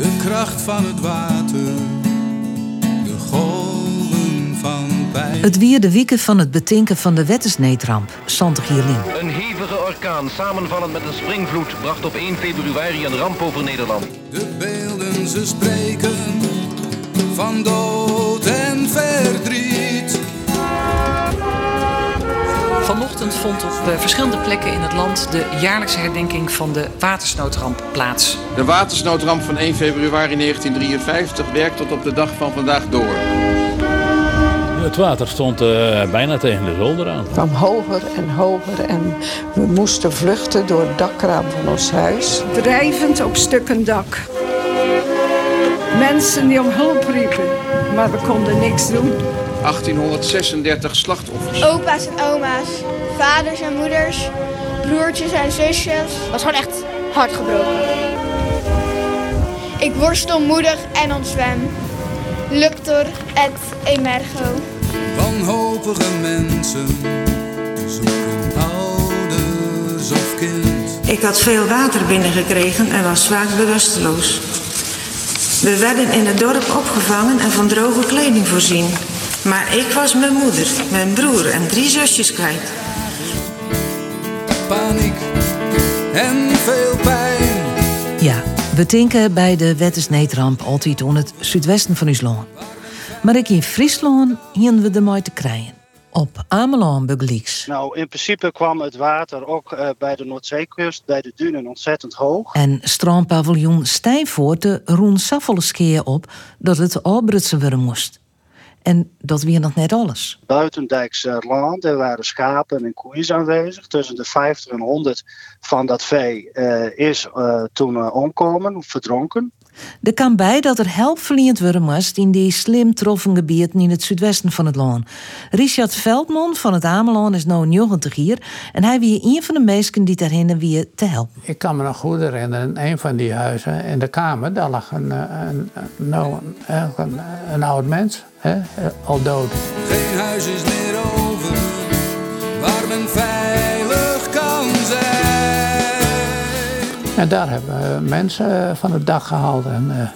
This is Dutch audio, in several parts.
De kracht van het water, de golven van pijn. Het weer de wieken van het betinken van de wettesneetramp, Santig Hierlin. Een hevige orkaan, samenvallend met een springvloed, bracht op 1 februari een ramp over Nederland. De beelden ze spreken van dood en verdriet. Vanochtend vond op eh, verschillende plekken in het land de jaarlijkse herdenking van de watersnoodramp plaats. De watersnoodramp van 1 februari 1953 werkt tot op de dag van vandaag door. Het water stond uh, bijna tegen de zolder aan. Het kwam hoger en hoger en we moesten vluchten door het dakraam van ons huis. Drijvend op stukken dak. Mensen die om hulp riepen, maar we konden niks doen. 1836 slachtoffers. Opa's en oma's, vaders en moeders, broertjes en zusjes. Het was gewoon echt hard gebroken. Ik worstel moedig en ontzwem. Luctor et emergo. Wanhopige mensen zoeken ouders of kind. Ik had veel water binnengekregen en was vaak bewusteloos. We werden in het dorp opgevangen en van droge kleding voorzien. Maar ik was mijn moeder, mijn broer en drie zusjes kwijt. Paniek en veel pijn. Ja, we tinken bij de wettesneetramp altijd on het zuidwesten van Uslaan. Maar ik in Friesland hien we de mooi te krijgen. Op Ameland. Nou, in principe kwam het water ook uh, bij de Noordzeekust, bij de dunen, ontzettend hoog. En strandpaviljoen Stijnvoort de roen Saffelskeer op dat het Albrutse worden moest. En dat weer nog net alles. Buitendijks land, er waren schapen en koeien aanwezig. Tussen de 50 en 100 van dat vee uh, is uh, toen uh, omkomen, verdronken. Er kan bij dat er help verleend worden moest in die slim troffen gebieden in het zuidwesten van het land. Richard Veldman van het Ameland is nu 90 hier en hij wie een van de meesten die daarheen weer te helpen. Ik kan me nog goed herinneren, in een van die huizen in de kamer, daar lag een, een, een, een, een, een oud mens, hè, al dood. Geen huis is meer over waar men veilig kan zijn. En daar hebben we mensen van het dak gehaald. En,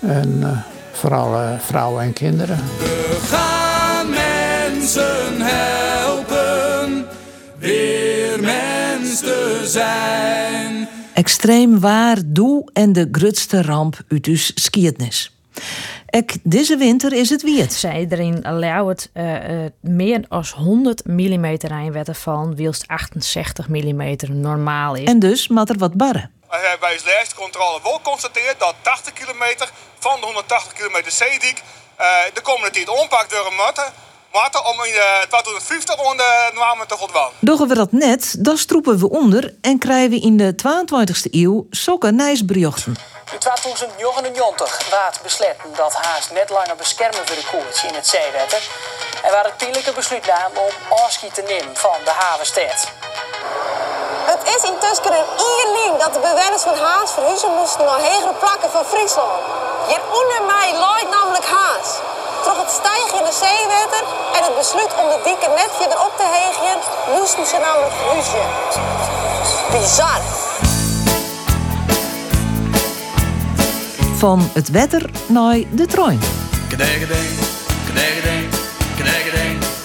uh, en uh, vooral vrouwen en kinderen. We gaan mensen helpen weer mens te zijn. Extreem waar, doe en de grutste ramp uit uw skietnis. Ek, deze winter is het weer. Zij erin het uh, uh, meer dan 100 mm rijnwetten vallen, wielst 68 mm normaal is. En dus moet er wat barren. We hebben bij de laatste controle wel geconstateerd dat 80 kilometer van de 180 kilometer zeediek uh, de komende tijd ompakt door een. Matten om in de 2050 onder normen te voldaan. Doggen we dat net, dan stroepen we onder en krijgen we in de 22e eeuw sokken nijsbriochten. In 2099 waard besletten dat haast net langer beschermen voor de koers in het zeewetter. En waar het pijnlijke besluit nam om afschiet te nemen van de havenstad. Het is intussen een eerling dat de bewoners van Haas verhuizen moesten naar hegere plakken van Friesland. Hier onder mij looit namelijk Haas. Toch het stijgen in de zeewetter en het besluit om de dikke net verder op te hegen, moesten ze namelijk verhuizen. Bizar. Van het wetter naar de trein.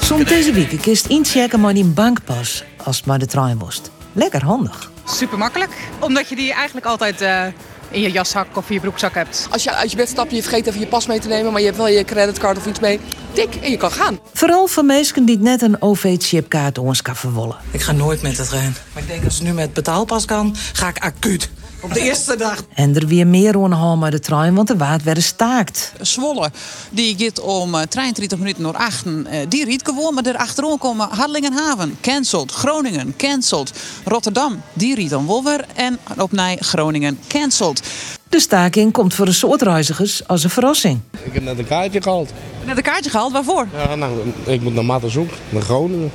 Soms deze week kist inchecken maar die bankpas als het maar de trein was. Lekker handig. Super makkelijk, omdat je die eigenlijk altijd uh, in je jaszak of in je broekzak hebt. Als je uit je bed stapt, je vergeet even je pas mee te nemen, maar je hebt wel je creditcard of iets mee. Tik en je kan gaan. Vooral voor mensen die net een OV-chipkaart ons kan verwollen. Ik ga nooit met de trein. Maar ik denk als het nu met betaalpas kan, ga ik acuut. Op de eerste dag. En er weer meer aan met de trein, want de waard werden staakt. Zwolle, die gaat om uh, 33 minuten naar achten. Uh, die riet gewoon, maar erachteraan komen Harlingenhaven, cancelled. Groningen, cancelled. Rotterdam, die riet dan Wolver. En op Nij, Groningen, cancelled. De staking komt voor de soort reizigers als een verrassing. Ik heb net een kaartje gehaald. Net een kaartje gehaald? Waarvoor? Ja, nou, ik moet naar Matterzoek, naar Groningen.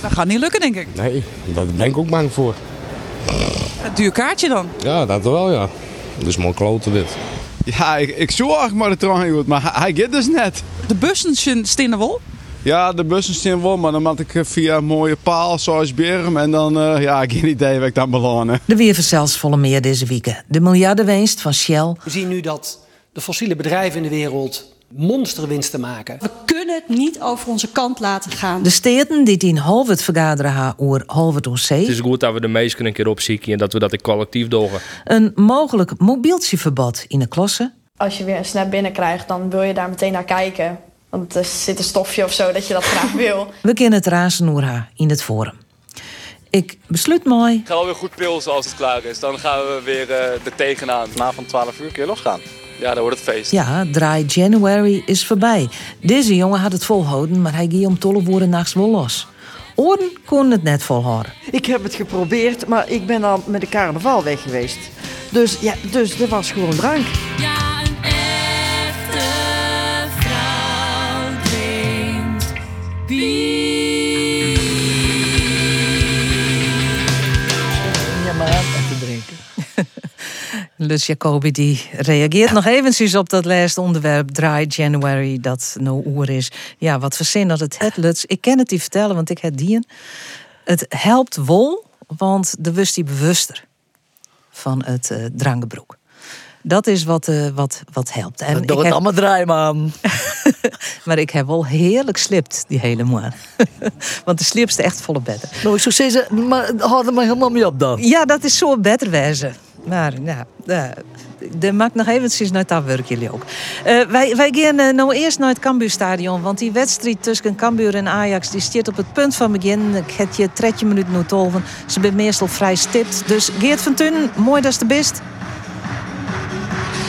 Dat gaat niet lukken, denk ik. Nee, daar ben ik ook bang voor. Een duur kaartje dan? Ja, dat wel, ja. Dus mooi kloten dit. Ja, ik, ik zorg maar de trein goed, maar hij gaat dus net. De bussen staan wel? Ja, de bussen staan wel, maar dan moet ik eh, via een mooie paal zoals Berm. En dan, uh, ja, geen idee waar ik dan beland. De weer zelfs volle meer deze weken. De miljardenwinst van Shell. We zien nu dat de fossiele bedrijven in de wereld monsterwinsten maken. We kunnen het niet over onze kant laten gaan. De steden die in Halvert vergaderen haar oer Halvert on Zee. Het is goed dat we de meesten een keer opzieken en dat we dat in collectief doen. Een mogelijk mobieltjeverbod in de klasse. Als je weer een snap binnenkrijgt, dan wil je daar meteen naar kijken. Want er zit een stofje of zo dat je dat graag wil. We kennen het razen in het forum. Ik besluit mooi. Ik ga alweer goed pilsen als het klaar is. Dan gaan we weer uh, er tegenaan. Vanavond 12 uur kun je losgaan. Ja, dan wordt het feest. Ja, draai January is voorbij. Deze jongen had het volhouden, maar hij ging om tolle woorden nachts wel los. Oren kon het net volhouden. Ik heb het geprobeerd, maar ik ben al met de carnaval weg geweest. Dus ja, dus er was gewoon drank. Ja, een echte vrouw drinkt bier. Ja, maar te drinken. Lus Jacobi die reageert nog eventjes op dat laatste onderwerp Dry January dat no oer is. Ja, wat verzin dat het het Luts. Ik ken het die vertellen, want ik heb dien. Het helpt wol, want de wust die bewuster van het uh, drankenbroek. Dat is wat, uh, wat, wat helpt. En Doe het heb... allemaal draaien, man. maar ik heb wel heerlijk slipt die hele moer. Want de slipste echt volle bedden. Nou, ik zou zeggen, maar houd er maar helemaal mee op dan. Ja, dat is zo beter wezen. Maar ja, uh, de maakt nog eventjes naar dat werk jullie ook. Uh, wij, wij gaan uh, nou eerst naar het Cambuurstadion. Want die wedstrijd tussen Cambuur en Ajax die op het punt van begin. Ik heb je 30 minuten nu tolven. Ze zijn meestal vrij stipt. Dus Geert van Tun, mooi dat is de best.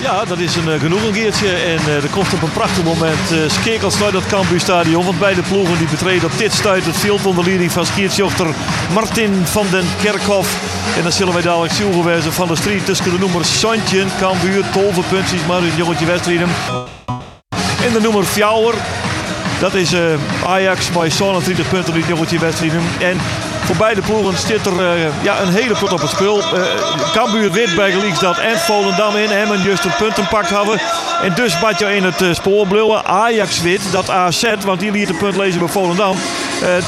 Ja, dat is een uh, genoegen Geertje. En uh, er komt op een prachtig moment uh, skekels naar dat Cambuurstadion. Want beide ploegen die betreden op dit stuit het veld onder leiding van skiertjochter Martin van den Kerkhof. En dan zullen wij dadelijk van de strijd tussen de noemers Santje, Cambuur, tolvenpuntjes, maar een jongetje wedstrijden. En de noemer Fjouwer. Dat is Ajax, maar 30 punten in het jongetje wedstrijden. En voor beide ploegen zit er uh, ja, een hele pot op het spul. Uh, Cambuur wit bij gelijks dat en Volendam in hem en juist een puntenpak hadden. En dus bad je in het uh, spoor bluwen. Ajax wit, dat AZ, want die liet een punt lezen bij Volendam.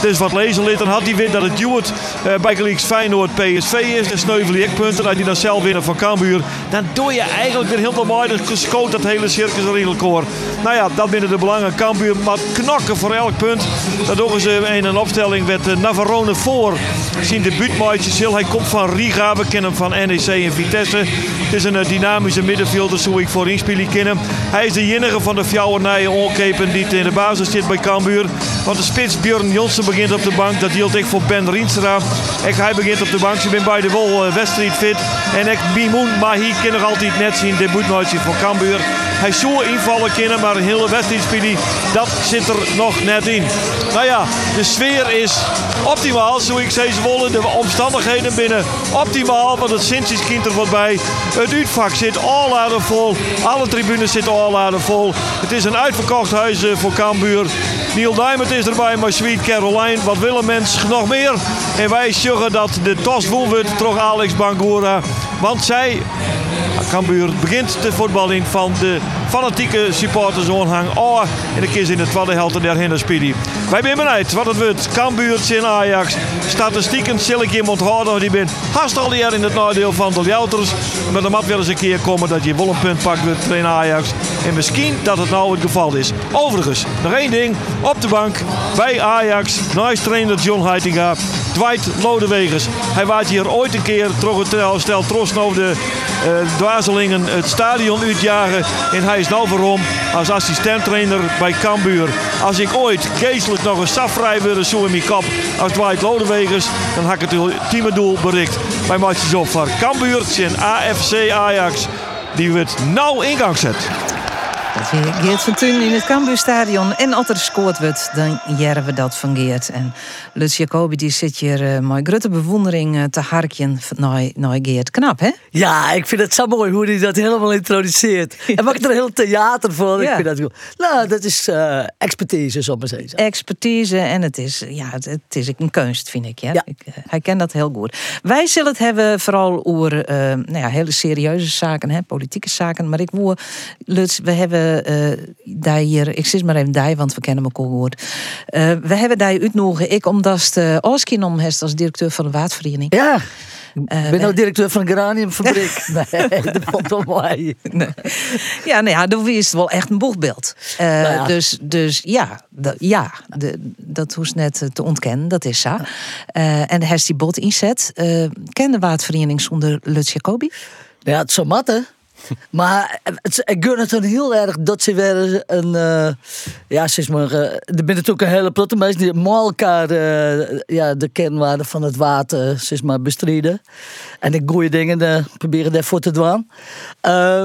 Dus wat lezen liet, dan had hij wit dat het Duwt bij gelijks Feyenoord PSV is. De sneuvel ik punten, dat hij dan zelf winnen van Cambuur. Dan doe je eigenlijk weer heel mooi. Dan gescoot dat hele circus er koor. Nou ja, dat binnen de belangen. Cambuur maar knokken voor elk punt. Dat doen ze in een opstelling met Navarone voor Zien debuutmaatje Sil. Hij komt van Riga. We kennen hem van NEC en Vitesse. Het is een dynamische middenvelder, zo ik voor inspelen kennen. Hij is de enige van de Fjouwernije onkepen die in de basis zit bij Cambuur. Want de spits Björn Jonsen begint op de bank. Dat hield ik voor Ben Rienstra. En hij begint op de bank. Ze zijn bij de Wol uh, wedstrijd fit. En ik Bimoen, maar hier kan nog altijd net zien debuutmaatje voor Cambuur. Hij zou invallen kunnen, maar een hele wedstrijdspielie, dat zit er nog net in. Nou ja, de sfeer is optimaal, zo ik zei wollen. De omstandigheden binnen optimaal, want het Sintjes kind er wat bij. Het uitvak zit al vol. Alle tribunes zitten al vol. Het is een uitverkocht huis eh, voor Cambuur. Neil Diamond is erbij, maar Sweet Caroline. Wat willen mensen nog meer? En wij zeggen dat de tos wordt toch Alex Bangura. Want zij Cambuur begint de voetballing van de fanatieke supporters onhang. Oh, en de keer in de tweede helft der hinderspielie. Wij zijn benieuwd wat het wordt. Cambuur in Ajax. Statistieken zal ik iemand houden. Die ben haast al jaar in het nadeel van de Jouters. Maar er moet wel eens een keer komen dat je wel een punt pakt wordt in Ajax. En misschien dat het nou het geval is. Overigens, nog één ding. Op de bank bij Ajax. Nice trainer John Heitinga. Dwight Lodewegers. Hij waart hier ooit een keer terug het stel trost over de uh, het stadion uitjagen. En hij is nou waarom als assistenttrainer bij Cambuur. Als ik ooit geestelijk nog een safvrij wilde zo in mijn kop als Dwight Lodewegers, dan had ik het ultieme doel bereikt. Bij matches op voor Cambuur en AFC Ajax. Die wordt nou ingang zet. Geert van Thun in het Cambuurstadion. En als er scoort wordt, dan jaren we dat van Geert. En Lutz Jacobi die zit hier uh, met grote bewondering uh, te harkjen naar, naar Geert. Knap, hè? Ja, ik vind het zo mooi hoe hij dat helemaal introduceert. En maakt er een heel theater voor. Ja. Ik vind dat goed. Nou, dat is uh, expertise, zo maar zeggen. Expertise en het is, ja, het, het is een kunst, vind ik. Ja? ja. Ik, hij kent dat heel goed. Wij zullen het hebben vooral over nou ja, hele serieuze zaken, hè, politieke zaken. Maar ik wil, Lutz, we hebben eh eh, daar hier, ik zit maar even daar, want we kennen elkaar goed. Eh, we hebben daar uitnodigen, ik omdat de Oski om heeft als directeur van de Waardvereniging. Ja. Eh, Ik ben nou directeur van een geraniumfabriek. nee, dat wel mooi. Ja, nou ja, dat is het wel echt een boegbeeld. Eh, Nou ja. Dus, dus ja, dat, ja de, dat hoeft net eh, te ontkennen, dat is zo. Eh, en hij die bot inzet. Eh ken de Waardvereniging zonder Lutz Jacobi? Ja, het zou matten. Maar ik gun het dan heel erg dat ze weer een. eh, ja, zeg maar. eh, er zijn natuurlijk een hele plotte mensen die met elkaar eh, ja, de kernwaarden van het water zeg maar, bestrijden. En ik goeie dingen eh, proberen daarvoor te doen. Eh,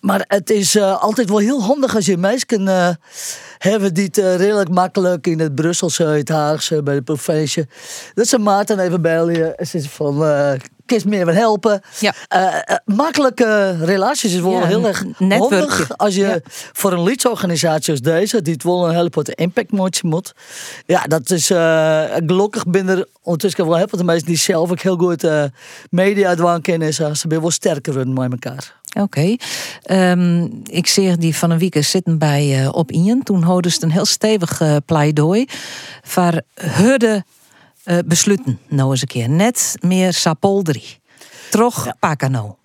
maar het is eh, altijd wel heel handig als je mensen eh hebben die het eh, redelijk makkelijk in het Brusselse, het Haagse, bij de provincie. Dat ze Maarten even bellen en zeggen van, eh kist meer wat helpen. Ja. Eh, eh, makkelijke relaties is wel Ja, heel erg handig als je Ja. voor een leadsorganisatie als deze, die het wel een hele grote impact moet, moet. Ja, dat is eh, gelukkig binnen ondertussen wel heel veel mensen die zelf ook heel goed eh media dwang kennen. Ze zijn wel sterker worden met elkaar. Oké. Ehm, ik zie die van een week zitten bij eh, op Ian. Toen hadden ze een heel stevig eh, pleidooi voor hudde eh besluiten. Nou eens een keer. Net meer Sapolderie. Trog Pakano.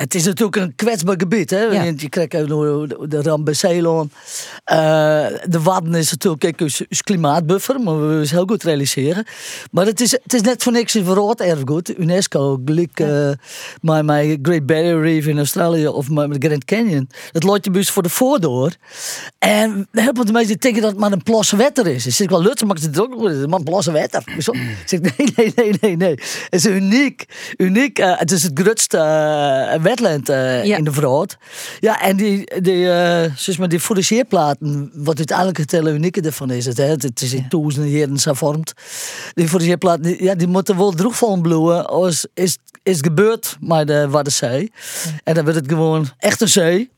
Het is natuurlijk een kwetsbaar gebied. Hè? Ja. Je krijgt de, de ramp bij Ceylon. Eh, de Wadden is natuurlijk een klimaatbuffer, maar we willen het heel goed realiseren. Maar het is, het is net voor niks een verrood erfgoed. UNESCO, gelijk eh met mijn Great Barrier Reef in Australië of met Grand Canyon. Dat loopt je bus voor de voordeur. En heel veel mensen denken dat het maar een plosse wetter is. Ik zeg wel, Lutsen maakt het ook is maar een plosse wetter. Ik zo- ik zeg, nee, nee, nee, nee, nee. Het is uniek. uniek eh, het is het grootste eh, wetland eh, Ja. in de Vrood. Ja, en die, die, eh zeg maar, die fourageerplaten, wat uiteindelijk het hele unieke ervan is. Het, hè? het is in duizenden jaren zo vormt. Die fourageerplaten, die, ja, die moeten wel droegval bloeien. Als is, is gebeurd maar de Waddenzee. En dan werd het gewoon echt een zee.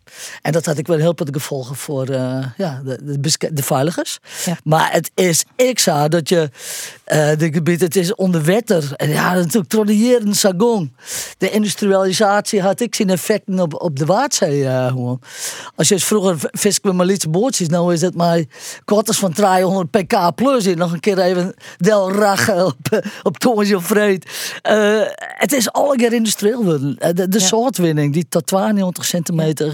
En dat had ik wel heel veel gevolgen voor eh, ja, de, de, de veiligers. Maar het is ik zo dat je eh de gebied, het is onder wetter. En ja, natuurlijk tradiëren Sagon. De industrialisatie had ik zijn effecten op, op de Waardzee eh, gewoon. Als je vroeger v- vis met maar bootjes, nou is het maar kwarters van 300 pk plus in. Nog een keer even Del op, op Thomas of Vreed. Het is alle keer industrieel worden. De, de soortwinning, die tot 92 centimeter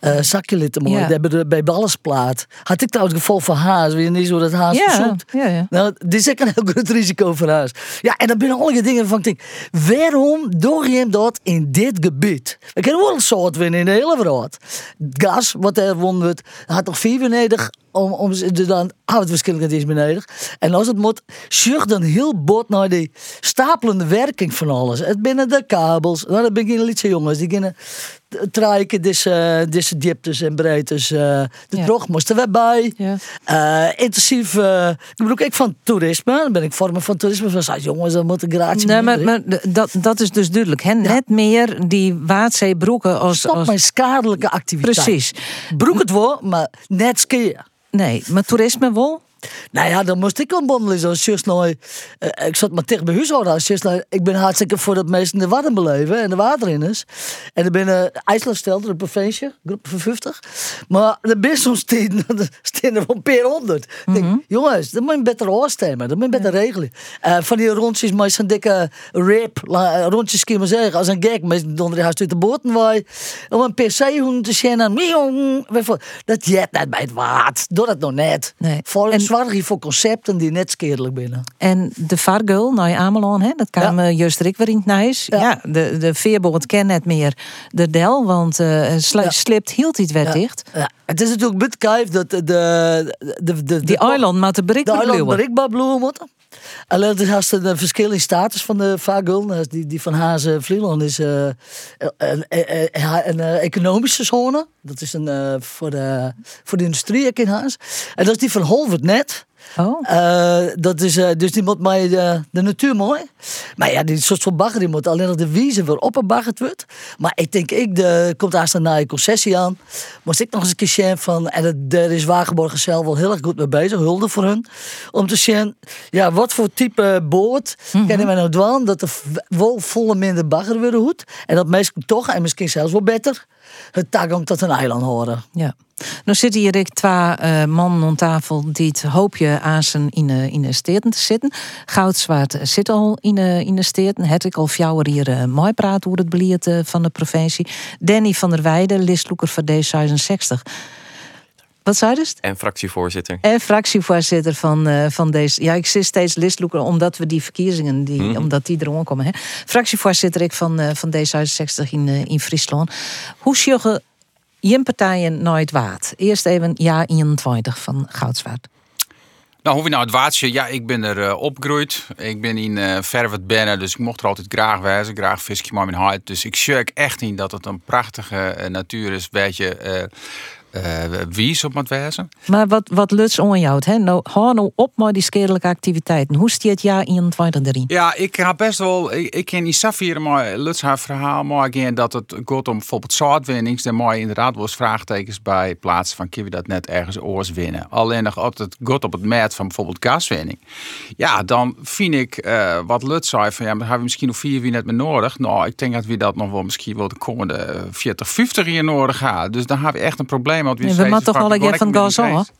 eh zakje litten mooi. Ja. Dat hebben we bij Ballesplaat. Had ik trouwens geval van haas. Weet je niet zo dat haas Ja, verzoekt? ja, ja. Nou, dit is ook een heel groot risico voor huis. Ja, en dan binnen alle dingen van ik denk, waarom doe je hem dat in dit gebied? We kunnen wel een soort winnen in de hele wereld. Gas, wat er won wordt, had toch vier nodig om, om ze dan ah, het verschillend is beneden. En als het moet, zucht dan heel bot naar die stapelende werking van alles. Het binnen de kabels. Nou, dat ben ik een liedje jongens. Die kunnen traaien, deze, deze dieptes en breedtes. eh de Ja. droog moesten we bij. Ja. Eh, intensief. eh, ik bedoel, ik van toerisme. Dan ben ik vormer van toerisme. Van zei, jongens, dan moet ik gratis. Nee, maar, maar dat, dat is dus duidelijk. Hè? Net meer die Waardzeebroeken als... Stop als... mijn schadelijke activiteit. Precies. Broek het wel, maar net skiën. Nee, maar toerisme wel? Nou ja, dan moest ik wel bondelen. Zoals juist nou, eh, ik zat maar tegen bij huishouden. Als juist nou, ik ben hartstikke voor dat mensen de wadden beleven en de waterinners. En er binnen IJsland stelt er een provincie, groep van 50. Maar de best soms steden er van per honderd. Ik denk, jongens, dat moet je beter oorstemmen. Dat moet je beter regelen. Eh, van die rondjes met zo'n dikke rip, eh, rondjes kun je maar zeggen, als een gek. Met onder de huis uit de boten waai. Om een hoen te zien. Dat jet net bij het waard. Doe dat nog net. Nee. Voor, Je voor concepten die net skeerlijk binnen. En de Vargul naar Amelon, hè? dat kwam eh juist Rick weer in het. Ja. de, de veerboot ken net meer de del, want sli- slipt hield het weer Ja. dicht. Ja. Het is natuurlijk bedkijf dat de, de, de, de, Die eiland maar te de eiland bereikbaar moeten. Alleen er is een verschil in status van de Vagul. Die, die van Hazen Vlieland is eh, een, een, een, een, eh, economische zone. Dat is een, eh, voor, de, voor de industrie in Haas. En dat is die van Holvert net. Oh. Eh, dat is, eh, dus die moet mij de, de natuur mooi. Maar ja, die soort van bagger die moet alleen nog de wiezen waarop er baggerd wordt. Maar ik denk, ik de, komt haast een naaie concessie aan. Moest ik nog eens een keer zien van. En daar is Wagenborg zelf wel heel erg goed mee bezig. Hulde voor hun. Om te zien, ja, wat voor type boord kennen wij nou dwaan dat er wel volle minder bagger worden hoed. En dat mensen toch, en misschien zelfs wel beter, het tagong tot een eiland horen. Ja. Nou zitten hier ik twee eh, mannen aan tafel die het hoopje aan zijn in de, in de steden te zitten. Goudzwaard zit al in de, in de steden. Het ik al fjouwer hier eh, mooi praat hoe het beleid eh, van de provincie. Danny van der Weijden, listloeker van D66. Wat zei je dus? En fractievoorzitter. En fractievoorzitter van, eh, van deze. Ja, ik zit steeds listloeker omdat we die verkiezingen, die, Mhm. omdat die er komen. Hè. Fractievoorzitter ik van, eh, van D66 in, eh, in Friesland. Hoe sjoggen je partijen nooit waard? Eerst even jaar 21 van Goudswaard. Nou, hoe we nou het waardje? Ja, ik ben er eh, opgegroeid. Ik ben in uh, Verwet Bennen, dus ik mocht er altijd graag wezen. Graag visje maar mijn hart. Dus ik shirk echt in dat het een prachtige natuur is. Weet je, eh eh, wies op het wezen. Maar wat, wat luts on jou? Hè? Nou, hou nou op met die schedelijke activiteiten. Hoe stiet het jaar 21 erin? Ja, ik ga best wel. Ik, ik ken die Safir maar Luts haar verhaal maar again dat het gaat om bijvoorbeeld zoutwinnings. Daar moet je inderdaad wel eens vraagtekens bij plaatsen van kun je dat net ergens oors winnen. Alleen nog op het gaat op het met van bijvoorbeeld gaswinning. Ja, dan vind ik eh, wat Luts zei van ja, dan hebben we misschien nog vier wie net meer nodig. Nou, ik denk dat we dat nog wel misschien wel de komende eh, 40, 50 jaar nodig gaan. Dus dan hebben we echt een probleem. Want we Nee, we steeds moeten toch al een van aan? race.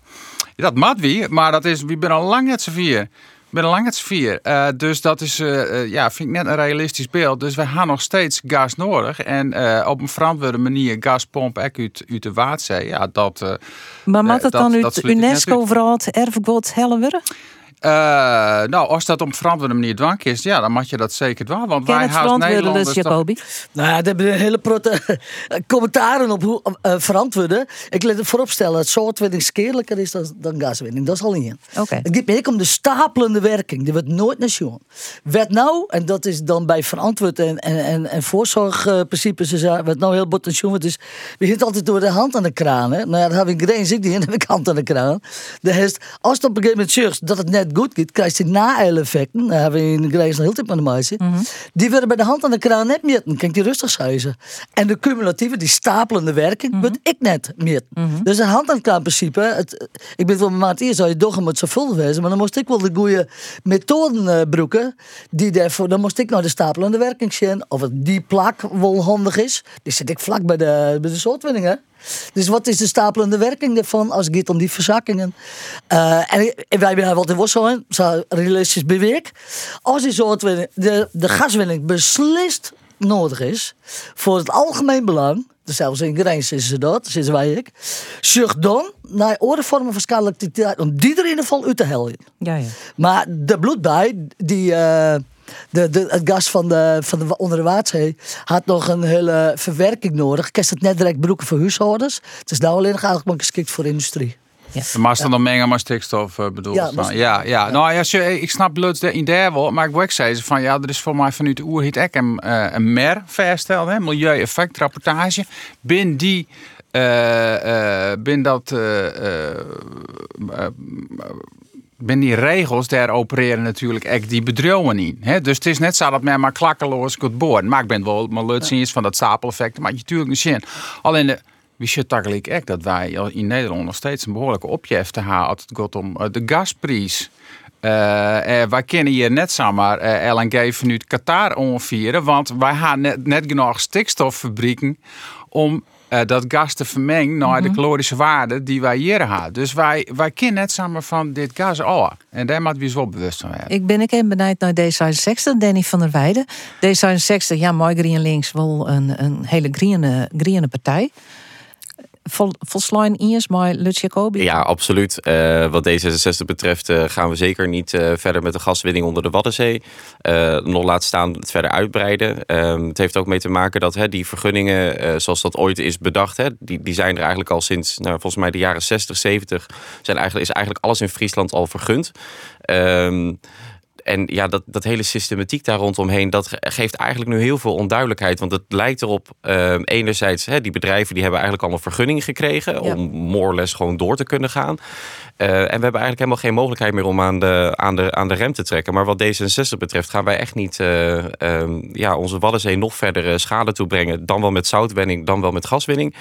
Ja, dat mat wie, maar dat is, we zijn al lang net z'n vier. Zijn al lang z'n vier. Eh, dus dat is, eh, eh, ja, vind ik net een realistisch beeld. Dus we hebben nog steeds gas nodig. En op een verantwoorde manier gaspomp uit, uit de Waadzee. Ja, dat... Maar mag het dan dat- uit dat sluit ik net UNESCO uit. vooral het erfgoed Hellewerre? Eh, nou, als dat op een verantwoorde manier dwang is, ja, dan mag je dat zeker doen. Want Ken wij het verantwoorden, Nederlanders... Toch- Jacobi? Nou ja, daar hebben we hele protte commentaren op hoe eh, verantwoorden. Ik let het vooropstellen dat zoutwinning skeerlijker is dan, dan gaswinning. Dat is al in. Oké. Het gaat meer om de stapelende werking. Die wordt nooit naar schoon. Werd nou, en dat is dan bij verantwoord en, en, en, en voorzorgprincipes, is, wat nou heel bot schoon wordt, is, we zitten altijd door de hand aan de kraan. Hè? Nou ja, dan heb ik grens, ik die, heb ik hand aan de kraan. De rest, als het op een gegeven moment zorgt dat het net goed gaat, krijg je na-effecten. Daar hebben we in de nog heel tijd aan de meisje. Die werden bij de hand aan de kraan net meer. Dan kan ik die rustig zuizen. En de cumulatieve, die stapelende werking, wordt ik net meer. Dus een hand aan de kraan principe. Het, ik ben wel mijn maat zou je toch met zoveel wezen. Maar dan moest ik wel de goede methoden eh, broeken. Die daarvoor, dan moest ik naar de stapelende werking zien. Of het die plak wel handig is. Die zit ik vlak bij de, bij de zoutwinning, hè. Dus wat is de stapelende werking daarvan als het gaat om die verzakkingen? Eh, en, en wij hebben wat in was zo, realistisch beweeg. Als die zoutwinning, de, de gaswinning beslist nodig is voor het algemeen belang. Dus zelfs in Grijns is ze dat, zitten wij ik. Zorg dan naar andere vormen van schadelijke activiteit om die er in ieder geval uit te helpen. Ja, ja. Maar de bloedbij, die, eh, de, de, het gas van de, van de onder de Waadzee, had nog een hele verwerking nodig. Ik het net direct broeken voor huishoudens. Het is nou alleen nog eigenlijk maar geschikt voor industrie. De mast dan dan mengen maar stikstof eh, bedoeld. Ja, Ja, maar- ja, ja. Nou ja, ik snap Luts de idee wel, maar ik wil ook zeggen van ja, er is voor mij vanuit de oerhit ook een, eh, een MER vaststeld, hè, milieu-effectrapportage. Bin die, eh, eh, bin dat, ben die regels, daar opereren natuurlijk echt die bedrijven in. Hè? Dus het is net zo dat men maar klakkeloos kunt boren. Maar ik ben wel maar zien van dat stapeleffect, maar je natuurlijk niet zien. Alleen de wie zit eigenlijk echt dat wij in Nederland nog steeds een behoorlijke opjef te hebben als het gaat om eh, de gasprijs. Eh, wij kennen hier net zomaar eh, LNG vanuit Qatar onvieren, want wij hebben net, net genoeg stikstoffabrieken om eh, dat gas te vermengen naar de calorische waarde die wij hier hebben. Dus wij, wij kennen net samen van dit gas al. En daar moeten we ons wel bewust van zijn. Ik ben ik even benijd naar D66, Danny van der Weijden. D66, ja, mooi Green Links, wel een, een hele groene, groene partij. Vol, volslaan eerst, maar Lutz Jacobi. Ja, absoluut. Eh, wat D66 betreft eh, gaan we zeker niet eh, verder met de gaswinning onder de Waddenzee. Nog laat staan het verder uitbreiden. Ehm, het heeft ook mee te maken dat hè, die vergunningen, zoals dat ooit is bedacht, hè, die, die zijn er eigenlijk al sinds nou, volgens mij de jaren 60, 70. Zijn eigenlijk, is eigenlijk alles in Friesland al vergund. Ehm, en ja, dat, dat hele systematiek daar rondomheen, dat ge- geeft eigenlijk nu heel veel onduidelijkheid. Want het lijkt erop, eh, enerzijds, hè, die bedrijven die hebben eigenlijk al een vergunning gekregen om more or less gewoon door te kunnen gaan. Eh, en we hebben eigenlijk helemaal geen mogelijkheid meer om aan de, aan de, aan de rem te trekken. Maar wat D66 betreft gaan wij echt niet eh, ehm, ja, onze Waddenzee nog verder schade toebrengen. Dan wel met zoutwinning, dan wel met gaswinning.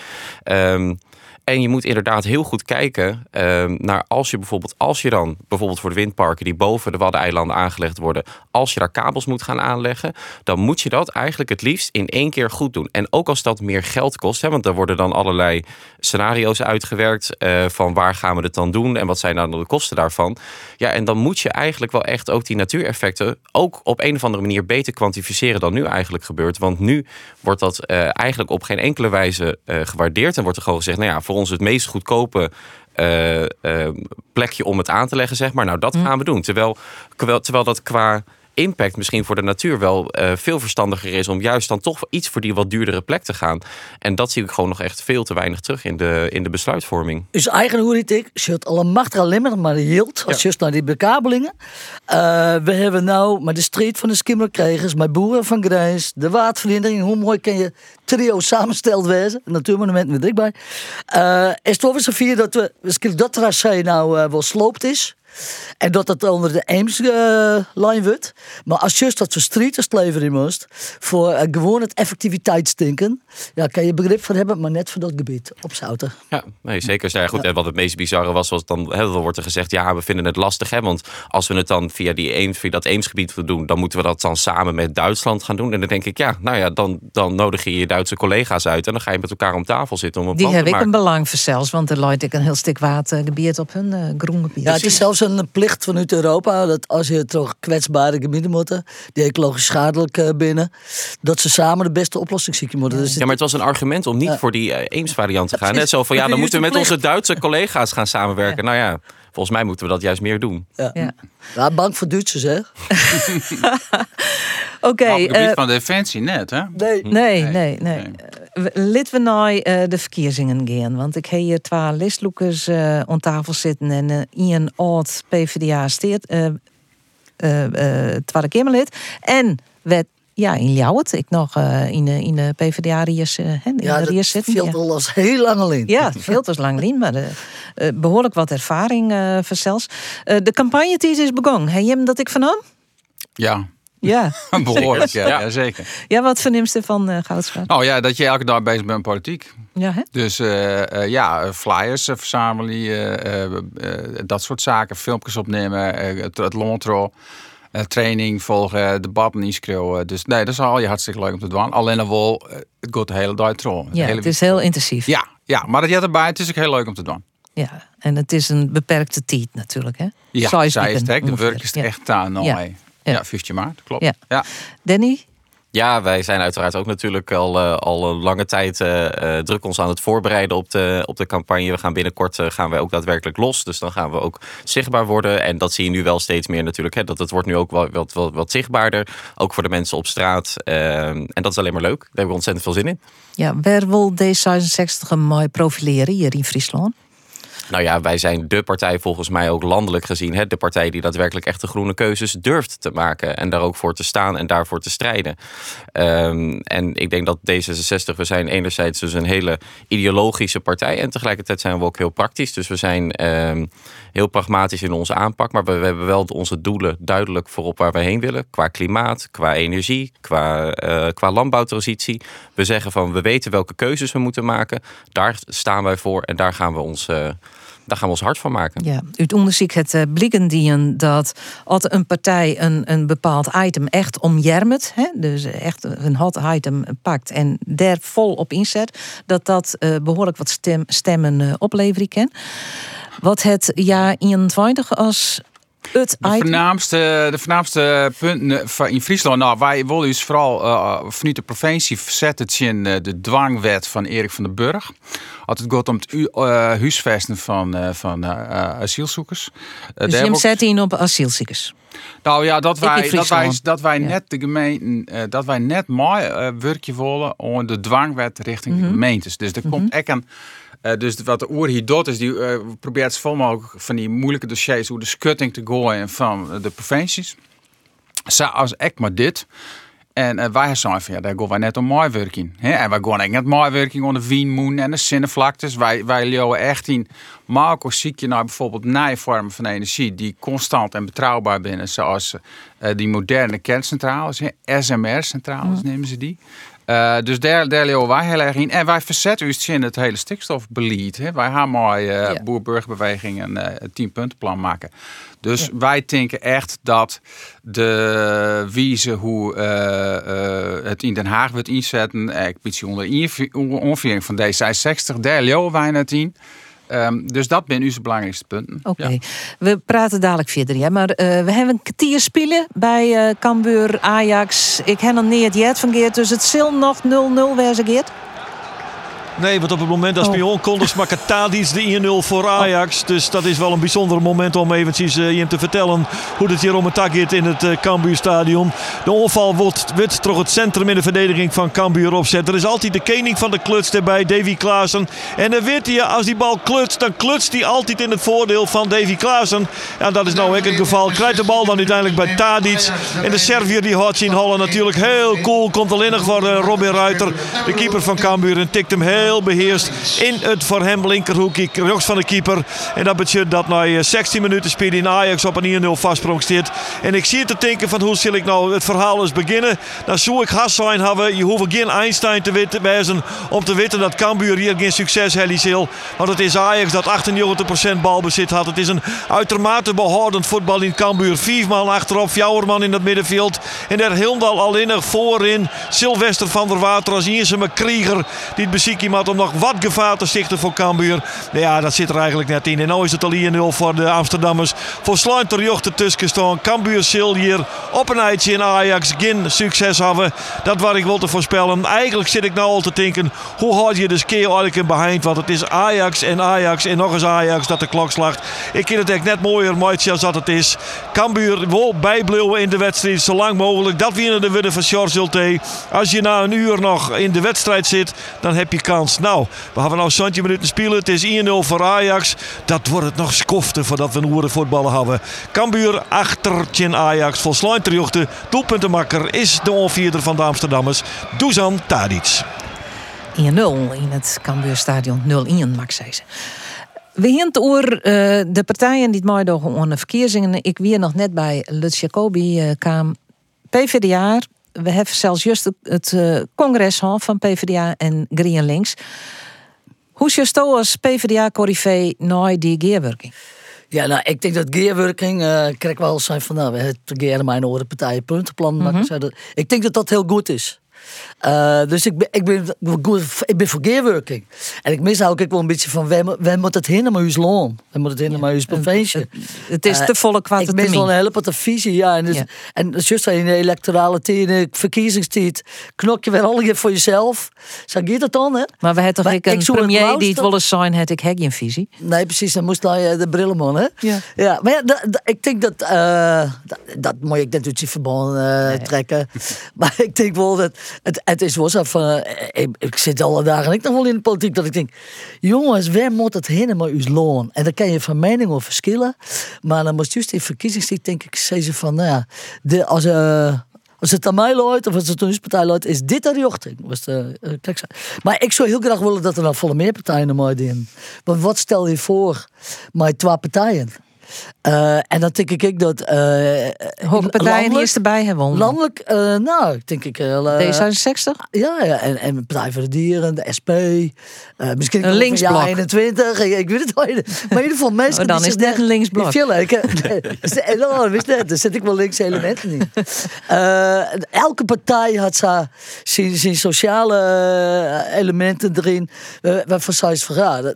Ehm, en je moet inderdaad heel goed kijken ehm, naar als je bijvoorbeeld, als je dan bijvoorbeeld voor de windparken die boven de Waddeneilanden aangelegd worden, als je daar kabels moet gaan aanleggen, dan moet je dat eigenlijk het liefst in één keer goed doen. En ook als dat meer geld kost, hè, want er worden dan allerlei scenario's uitgewerkt eh, van waar gaan we het dan doen en wat zijn dan de kosten daarvan. Ja, en dan moet je eigenlijk wel echt ook die natuureffecten ook op een of andere manier beter kwantificeren dan nu eigenlijk gebeurt. Want nu wordt dat eh, eigenlijk op geen enkele wijze eh, gewaardeerd en wordt er gewoon gezegd, nou ja, voor ons het meest goedkope eh, eh, plekje om het aan te leggen, zeg maar. Nou, dat gaan we doen. Terwijl, terwijl, terwijl dat qua impact misschien voor de natuur wel eh, veel verstandiger is om juist dan toch iets voor die wat duurdere plek te gaan. En dat zie ik gewoon nog echt veel te weinig terug in de, in de besluitvorming. Dus eigen hoe ik, zit alle macht alleen maar maar hield. Als je naar die bekabelingen. Eh, we hebben nou met de street van de Skimmerkregers, met boeren van Grijs, de waardvereniging. Hoe mooi kan je trio samensteld wezen? Natuurmonument met ik bij. Eh is het over vier dat we, dat tracé nou wel sloopt is. En dat het onder de Eems-lijn wordt. Maar als je dat voor streeters leveren moest, voor eh, gewoon het effectiviteitsdenken, ja, kan je begrip van hebben, maar net voor dat gebied op Zouten. Ja, nee, zeker. Ja, goed. En wat het meest bizarre was, was dan, hè, dan wordt er gezegd, ja, we vinden het lastig, hè, want als we het dan via, die Eems, via dat Eemsgebied willen doen, dan moeten we dat dan samen met Duitsland gaan doen. En dan denk ik, ja, nou ja, dan, dan nodig je je Duitse collega's uit en dan ga je met elkaar om tafel zitten om een Die plan heb te ik een belang voor zelfs, want er looit ik een heel stuk watergebied op hun eh groengebied. Ja, het is zelfs een plicht vanuit Europa dat als je toch kwetsbare gebieden moeten, die ecologisch schadelijk eh, binnen, dat ze samen de beste oplossing zoeken moeten. Dus Ja, maar het was een argument om niet voor die eh, Eems-variant te gaan. Net zo van, ja, dan moeten we met onze Duitse collega's gaan samenwerken. Nou ja, volgens mij moeten we dat juist meer doen. Ja. Ja. bang voor Duitsers, hè? Oké. op het gebied eh, van defensie net, hè? Nee. Nee, nee, nee. Laten we naar eh, de verkiezingen gaan. Want ik heb hier twee listloekers eh aan tafel zitten. En eh Ian oud PvdA steert, eh eh, eh, Tweede Kamerlid. En werd, ja, in Ljouwert. Ik nog eh, in, de, in de PvdA-riers uh, in Ja, de riers zitten. viel ja. al heel lang alleen. Ja, veel te lang niet, maar eh, eh, behoorlijk wat ervaring eh voor zelfs. Eh, de campagne is begonnen. Heb je hem dat ik vernam? Ja, Ja. behoorlijk. Zeker. Ja, ja, zeker. Ja, wat verniemst u van eh Goudsvaart? Nou ja, dat je elke dag bezig bent met politiek. Ja, hè? Dus eh, eh, ja, flyers eh, verzamelen, eh, eh, eh, dat soort zaken, filmpjes opnemen, eh, het, het lontro, eh, training volgen, debatten inschreeuwen. Dus nee, dat is al je hartstikke leuk om te doen. Alleen dan wel, eh, het gaat de hele dag. Ja, hele het is heel intensief. Ja, ja, maar dat je erbij, het is ook heel leuk om te doen. Ja, en het is een beperkte tijd natuurlijk, hè? Ja, zij is het de werk is echt aan. Nou, Ja. ja. ja, 15 maart, klopt. Ja. ja. Danny? Ja, wij zijn uiteraard ook natuurlijk al, eh, al een lange tijd eh, eh, druk ons aan het voorbereiden op de, op de campagne. We gaan binnenkort gaan wij ook daadwerkelijk los. Dus dan gaan we ook zichtbaar worden. En dat zie je nu wel steeds meer natuurlijk. Hè, dat het wordt nu ook wel wat, wat, wat zichtbaarder. Ook voor de mensen op straat. Eh, en dat is alleen maar leuk. Daar hebben we ontzettend veel zin in. Ja, waar wil D66 een mooi profileren hier in Friesland? Nou ja, wij zijn de partij volgens mij ook landelijk gezien. Hè, de partij die daadwerkelijk echt de groene keuzes durft te maken. En daar ook voor te staan en daarvoor te strijden. Ehm, en ik denk dat D66, we zijn enerzijds dus een hele ideologische partij. En tegelijkertijd zijn we ook heel praktisch. Dus we zijn ehm, heel pragmatisch in onze aanpak. Maar we, hebben wel onze doelen duidelijk voorop waar we heen willen. Qua klimaat, qua energie, qua, eh, qua landbouwtransitie. We zeggen van we weten welke keuzes we moeten maken. Daar staan wij voor en daar gaan we ons... eh, daar gaan we ons hard van maken. Ja, uit onderzoek het uh, blikken dat als een partij een, een bepaald item echt omjermt, hè, dus echt een hot item pakt en daar vol op inzet, dat dat uh, behoorlijk wat stem, stemmen uh, opleveren kan. Wat het jaar 21 als het de voornaamste, de voornaamste punten in Friesland, nou, wij willen dus vooral uh, vanuit de provincie verzetten in uh, de dwangwet van Erik van den Burg. Als het gaat om het uh, huisvesten van, uh, van asielzoekers. dus je zet in op asielzoekers? Nou ja, dat wij, dat wij, dat wij ja. net de gemeenten, dat wij net mooi werkje willen om de dwangwet richting mm -hmm. de gemeentes. Dus er mm -hmm. komt echt een. Uh, dus wat de oer hier doet, is die uh, probeert zoveel mogelijk van die moeilijke dossiers hoe de schutting te gooien van de provincies. zoals ik maar dit. En eh, wij zeiden van ja, daar gaan wij net om hè. En wij gaan ook net mooiwerking onder de Wienmoen en de zinnenvlaktes. Wij, wij leeuwen echt in Marco zie je nou bijvoorbeeld nieuwe vormen van energie die constant en betrouwbaar binnen, zoals eh, die moderne kerncentrales, SMR-centrales nemen ze die. Eh, dus daar, daar leeuwen wij heel erg in. En wij verzetten ons in het hele stikstofbeleid. Hè. Wij gaan mooi eh Ja. boer-burgerbeweging een eh, tien puntenplan maken. Dus wij denken echt dat de wijze hoe eh, eh, het in Den Haag wordt inzetten, eh, ik beetje onder onviering van D66, daar leeuwen wij net in. Ehm, dus dat zijn onze belangrijkste punten. Oké, we praten dadelijk verder. Ja, maar eh, we hebben een kwartier spelen bij eh Cambuur Ajax. Ik heb nog niet het jet van Geert, dus het zal nog 0-0 wezen, Geert. Nee, want op het moment dat Oh. Spion kon, dus maakt Tadic de 1-0 voor Ajax. Dus dat is wel een bijzonder moment om eventjes eh, je te vertellen hoe het hier om het tak in het uh, Cambuurstadion. De onval wordt, wordt toch het centrum in de verdediging van Cambuur opzet. Er is altijd de koning van de kluts erbij, Davy Klaassen. En dan weet je, als die bal klutst, dan klutst hij altijd in het voordeel van Davy Klaassen. En dat is nou ook het geval. Krijgt de bal dan uiteindelijk bij Tadic. En de Servier die houdt zien Holland natuurlijk heel cool. Komt alleen nog voor eh, Robin Ruiter, de keeper van Cambuur. En tikt hem heel beheerst in het voor hem linkerhoekje. Rechts van de keeper. En dat betekent dat na eh, 16 minuten spelen in Ajax op een 1-0 vastsprong staat. En ik zie het te denken van hoe zal ik nou het verhaal eens beginnen. Dan zou ik zijn hebben. Je hoeft geen Einstein te wezen om te weten dat Cambuur hier geen succes heeft. Want het is Ajax dat 98% balbezit had. Het is een uitermate behoudend voetbal in Cambuur. Man achterop, Fjouwerman in het middenveld. En daar Hildal alleen nog voorin. Sylvester van der Water als maar Krieger. Die het beziek iemand om nog wat gevaar te stichten voor Cambuur. Ja, dat zit er eigenlijk net in. En nu is het al 1-0 voor de Amsterdammers. Voor Sluiter jocht tussen staan. Cambuur hier op een eitje in Ajax. Geen succes hebben. Dat wat ik wil te voorspellen. Eigenlijk zit ik nou al te denken. Hoe houd je de keer eigenlijk in behind? Want het is Ajax en Ajax en nog eens Ajax dat de klok slacht. Ik vind het echt net mooier maatje als dat het is. Cambuur wil bijblijven in de wedstrijd zo lang mogelijk. Dat winnen de winnen van Zulte. Als je na een uur nog in de wedstrijd zit, dan heb je kans. Nou, we hebben nou 20 minuten spelen. Het is 1-0 voor Ajax. Dat wordt het nog skofte voordat we een oeren voetballen hebben. Cambuur achtertje in Ajax. Volsluit terjochte. Doelpuntenmakker is de onvierder van de Amsterdammers. Dusan Tadic. 1-0 in het Cambuurstadion 0-1, mag ik zeggen. We hint oor eh, de partijen die het aan de verkiezingen. Ik weer nog net bij Lutz Jacobi eh, kwam. PvdA. We hebben zelfs juist het, het eh, congres van PvdA en Green Links. Hoe is je als PvdA-corrivé naar die geerwerking? Ja, nou, ik denk dat geerwerking, eh kijk wel zijn van, nou, we hebben gerne mijn oren partijen puntenplan. maar ik zei dat- Ik denk dat dat heel goed is. Eh, dus ik ben, ik, ben, ik ben voor geerwerking. En ik mis ook wel een beetje van, wij, wij moeten het heen naar ons loon. Wij moeten het heen naar ons provincie. Het is Eh, te volle kwarte Ik mis wel een hele visie, ja. En, dus, Ja. en juist in de electorale tijden, verkiezingstijd, knok je weer al je voor jezelf. Zo gaat het dan, hè? Maar we hebben toch ik een zou het premier die het wel eens zijn, had ik heb geen visie. Nee, precies. Dan moest hij eh, de brillenman, hè? Ja. ja maar ja, ik denk dat... eh, dat, dat moet ik natuurlijk verband eh, trekken. maar ik denk wel dat... Het, het is wel eh, ik, zit alle dagen ik nog wel in de politiek dat ik denk... Jongens, waar moet het heen met uw loon? En dan kan je van mening over verschillen. Maar dan moest juist in verkiezingstijd denk ik zeggen van... Nou ja, de, als... eh, als het aan mij loopt, of als het aan uw partij loopt, is dit de. Was de, zo. maar ik zou heel graag willen dat er nou volle meer partijen mij doen. Want wat stel je voor met twee partijen? Eh, en dan denk ik dat... eh Hoge partijen is erbij hebben. Landelijk, eh, nou, denk ik... eh, D66? Ja, ja en, en Partij voor de Dieren, de SP. misschien Een linksblok. Ja, 21, ik, ik weet het wel. Maar in ieder geval mensen... Oh, dan is het net daar- een linksblok. Hè? Nee, dat is net, daar zet ik wel linkse elementen in. Elke partij had zijn, zijn, sociale elementen erin. Waarvan zij is verraden.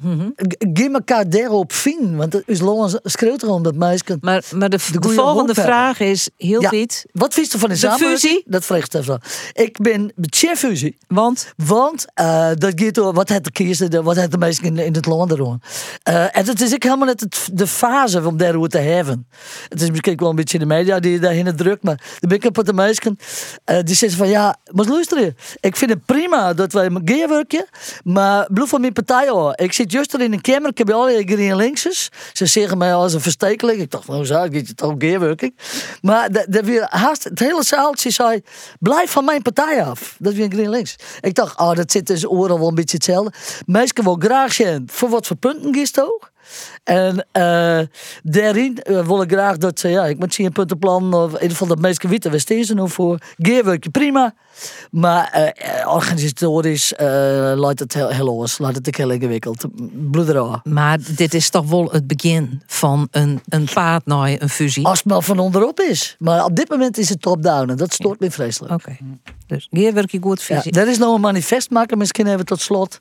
Mhm. Geef elkaar daarop vinden. Want het is lang schreeuwt erom dat meisje... Maar, maar de, volgende hebben. vraag is heel Ja, dit. Wat vind je van de, De samenwerking? fusie? Dat vraag ik even. Ik ben chef fusie. Want? Want eh, dat gaat door wat het de kiezen, wat het de meesten in, in het land doen. Eh, en het is ook helemaal net het, de fase om daar te hebben. Het is misschien wel een beetje de media die daarin drukt, maar de ben ik op de meesten eh, die zeggen van ja, maar luisteren, ik vind het prima dat wij gaan werken, maar bloed van mijn partij hoor. Ik zit juist er in een kamer, ik heb al die green linksers. Ze zeggen mij als een verstekeling. Ik dacht, nou zo, ik toch gearworking. Maar de, de weer haast, het hele zaaltje zei, blijf van mijn partij af. Dat weer GroenLinks. Ik dacht, oh, dat zit tussen oren wel een beetje hetzelfde. Mensen wil graag zijn, voor wat voor punten gist ook. En eh daarin eh, wil ik graag dat ze, ja, ik moet zien een puntenplan, of in ieder geval dat waar staan ze nou voor? Gearworkje, prima. Maar eh, organisatorisch laat het heel, heel los, laat het heel ingewikkeld. Bloederoor. Maar dit is toch wel het begin van een, een paard naar een fusie. Als het maar van onderop is. Maar op dit moment is het top-down en dat stoort me vreselijk. Oké. Dus gearworkje goed Ja, fusie. er is nog een manifest maken, misschien even tot slot.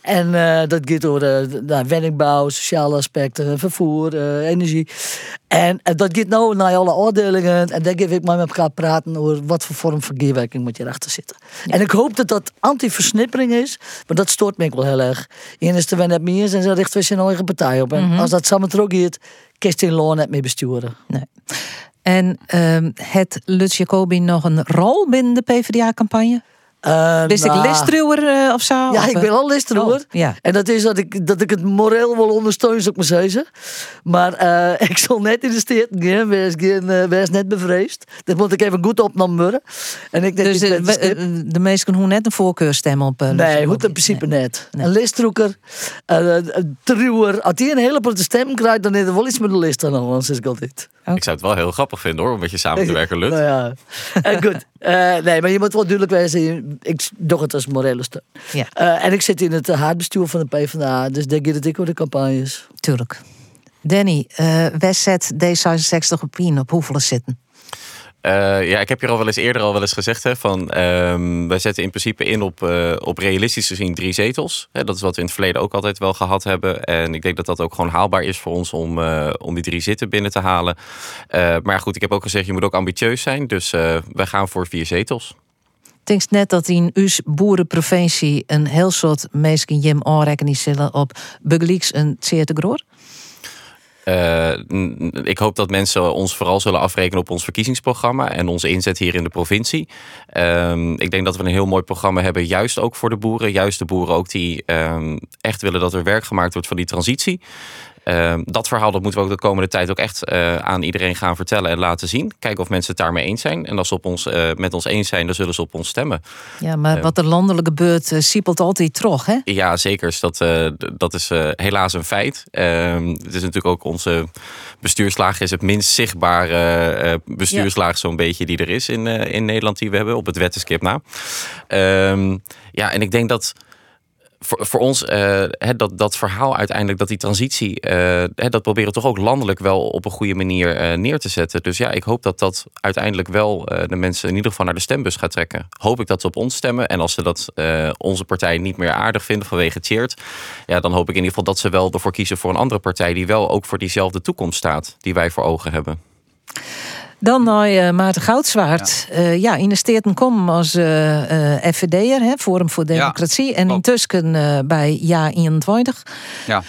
En dat gaat over de, de sociale aspecten, vervoer, eh, energie. En eh, dat gaat nou naar alle afdelingen. En daar geef ik maar met elkaar praten over wat voor vorm van gearwerking moet je erachter zitten. En ik hoop dat dat anti-versnippering is, maar dat stoort me ook wel heel erg. Eén is de net meer en ze richten we zijn eigen partij op. En Mhm. als dat samen terug gaat, kiest in loon net mee besturen. Nee. En ehm, het Lutz Jacobi nog een rol binnen de PvdA-campagne? Wist ik nou, listruwer eh, of zo? Ja, Of, ik eh, ben al listruwer. Oh, ja. En dat is dat ik, dat ik het moreel wel ondersteun, zou ik maar zeggen. Maar eh, ik zal net in de steed gaan. Wees, eh, net bevreesd. Dat moet ik even goed opnemen worden. En ik denk Dus de, ben de de meesten hoe net een voorkeur stemmen op. eh, Lutz Nee, goed in principe net. Een listroeker, eh, een truwer. Als die een hele grote stem krijgt, dan heeft er wel iets met de list aan, anders is ik altijd. Ik zou het wel heel grappig vinden hoor, om met je samen te werken, Lut. Nou ja, Eh, goed. Eh, nee, maar je moet wel duidelijk wezen. Ik doe het als morele steun. Ja. Eh, en ik zit in het haardbestuur van de PvdA, dus denk je dat ik over de campagnes. Tuurlijk. Danny, eh wij zet D66 op in op hoeveel zitten? Eh, ja, ik heb hier al wel eens eerder al wel eens gezegd hè, van ehm, wij zetten in principe in op, eh, op realistisch gezien drie zetels. Hè, dat is wat we in het verleden ook altijd wel gehad hebben. En ik denk dat dat ook gewoon haalbaar is voor ons om, eh, om die drie zitten binnen te halen. Maar goed, ik heb ook gezegd, je moet ook ambitieus zijn. Dus wij gaan voor vier zetels. Ik net dat in uw boerenprovincie een heel soort mensen Jim aanrekenen zullen op Bugleeks een zeer te. Eh, ik hoop dat mensen ons vooral zullen afrekenen op ons verkiezingsprogramma en onze inzet hier in de provincie. Ehm, ik denk dat we een heel mooi programma hebben, juist ook voor de boeren. Juist de boeren ook die ehm, echt willen dat er werk gemaakt wordt van die transitie. Ehm, dat verhaal dat moeten we ook de komende tijd ook echt eh, aan iedereen gaan vertellen en laten zien. Kijken of mensen het daarmee eens zijn. En als ze op ons, eh, met ons eens zijn, dan zullen ze op ons stemmen. Ja, maar Eh. wat er landelijk gebeurt, eh, siepelt altijd terug, hè? Ja, zeker. Dus Dat, dat is helaas een feit. Ehm, het is natuurlijk ook onze bestuurslaag is het minst zichtbare bestuurslaag zo'n beetje die er is in, in Nederland die we hebben op het wettenskip na. Ehm, ja, en ik denk dat voor, voor ons hè, dat, dat verhaal uiteindelijk, dat die transitie, eh, dat proberen we toch ook landelijk wel op een goede manier eh, neer te zetten. Dus ja, ik hoop dat dat uiteindelijk wel de mensen in ieder geval naar de stembus gaat trekken. Hoop ik dat ze op ons stemmen. En als ze dat onze partij niet meer aardig vinden vanwege Cheert, ja, dan hoop ik in ieder geval dat ze wel ervoor kiezen voor een andere partij die wel ook voor diezelfde toekomst staat die wij voor ogen hebben. Dan naar eh, Maarten Goudswaard. Ja, ja in de Steerten kom als eh eh FVD'er, hè, Forum voor Democratie. en intussen bij Ja 21. Ja.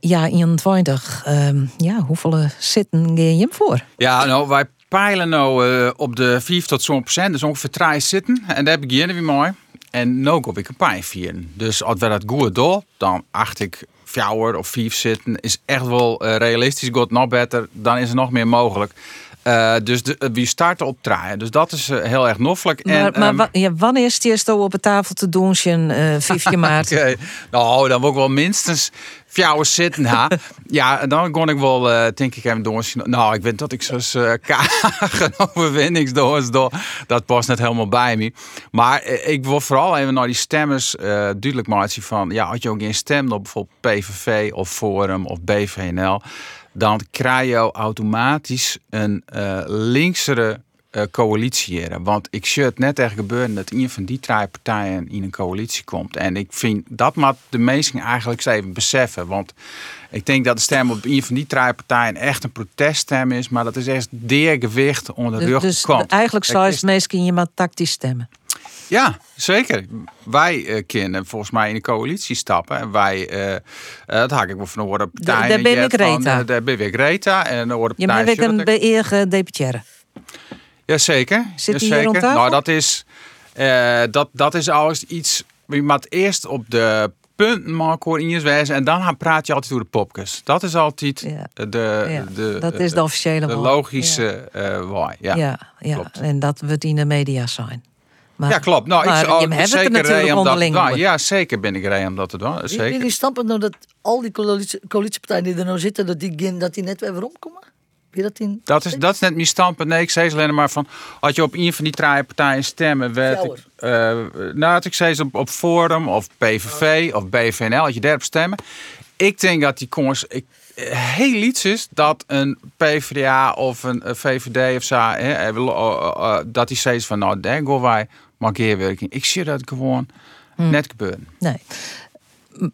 Ja 21. ehm, ja, hoeveel zitten ga je hem voor? Ja, nou, wij peilen nou op de 5 tot zo'n procent, dus ongeveer 3 zitten. En daar beginnen we mooi. En nu kom ik een paar vieren. Dus als we dat goed doen, dan acht ik vier of vijf zitten. Is echt wel realistisch, goed nog beter. Dan is er nog meer mogelijk. Eh, dus de, we starten op draaien. Dus dat is eh, heel erg noffelijk. Maar, en, maar ehm, wa- ja, wanneer is het op de tafel te doen, eh 5 maart? Nou, dan wil ik wel minstens vier zitten, ha. ja, dan kon ik wel, eh, denk ik, even doorzien. Nou, ik weet dat ik zo'n uh, kagen overwinningsdoos door. Dat past net helemaal bij me. Maar eh, ik wil vooral even naar die stemmers eh, duidelijk maken van... Ja, als je ook geen stem op bijvoorbeeld PVV of Forum of BVNL... dan krijg je automatisch een eh, linksere uh, coalitiëren. Want ik zie het net echt gebeuren dat een van die drie partijen in een coalitie komt. En ik vind dat moet de meesten eigenlijk even beseffen. Want ik denk dat de stem op een van die drie partijen echt een proteststem is. Maar dat is echt deer gewicht onder de Dus, rug dus komt. eigenlijk zou het meestal je maar tactisch stemmen. Ja, zeker. Wij uh, kunnen volgens mij in de coalitie stappen. En wij, uh, uh, dat haak ik wel van de partijen. Daar ben ik Reta. Daar ben ik Reta. En dan worden Je bent een beëerde deputaire. Jazeker. Zit rond tafel? Nou, dat is, uh, dat, dat is alles iets. Je moet eerst op de punten in je wijze. En dan praat je altijd over de popkes. Dat is altijd de, de, de, dat is de officiële de logische eh waai. Ja. Ja, ja, en dat wordt in de media zijn. Maar, ja, klopt. Nou, maar ik zou je hebt het er zeker natuurlijk rij om dat onderling nou. Ja, zeker ben ik rij om dat te doen. Zeker. Jullie snappen nou dat al die coalitie- coalitiepartijen die er nou zitten, dat die, dat die net weer omkomen? Dat in? Dat is, dat is net mijn standpunt. Nee, ik zei ze alleen maar van... Als je op een van die drie partijen stemmen... Werd ik, eh, nou, had ik zei ze op, op Forum of PVV of BVNL... Als je daarop stemmen... Ik denk dat die kongens... Ik, eh, heel iets is dat een PvdA of een VVD of zo... Hè, eh, wil, dat die steeds van... Nou, daar gaan wij markeerwerking. Ik zie dat gewoon Hm. net gebeuren. Nee.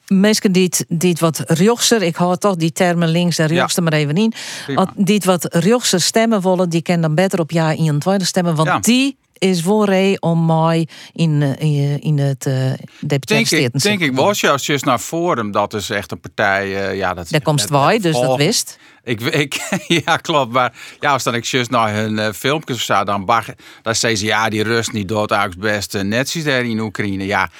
Mensen die het, die het wat rechtser, ik hou toch die termen links en rechts maar even in. Prima. Wat- Die het wat rechtser stemmen willen, die kunnen dan beter op jaar 21 stemmen. Want Ja. die is voor om mij in, eh, in, in het uh, Denk ik, denk ik was juist naar Forum. Dat is echt een partij... eh, ja, dat Daar komt wij, dus dat wist. Ik, ik, ja, klopt. Maar ja, als dan ik juist naar hun eh, filmpjes of zo, dan, dan zeggen ze ja, die rust niet dood eigenlijk best uh, netjes daar in Oekraïne. Ja,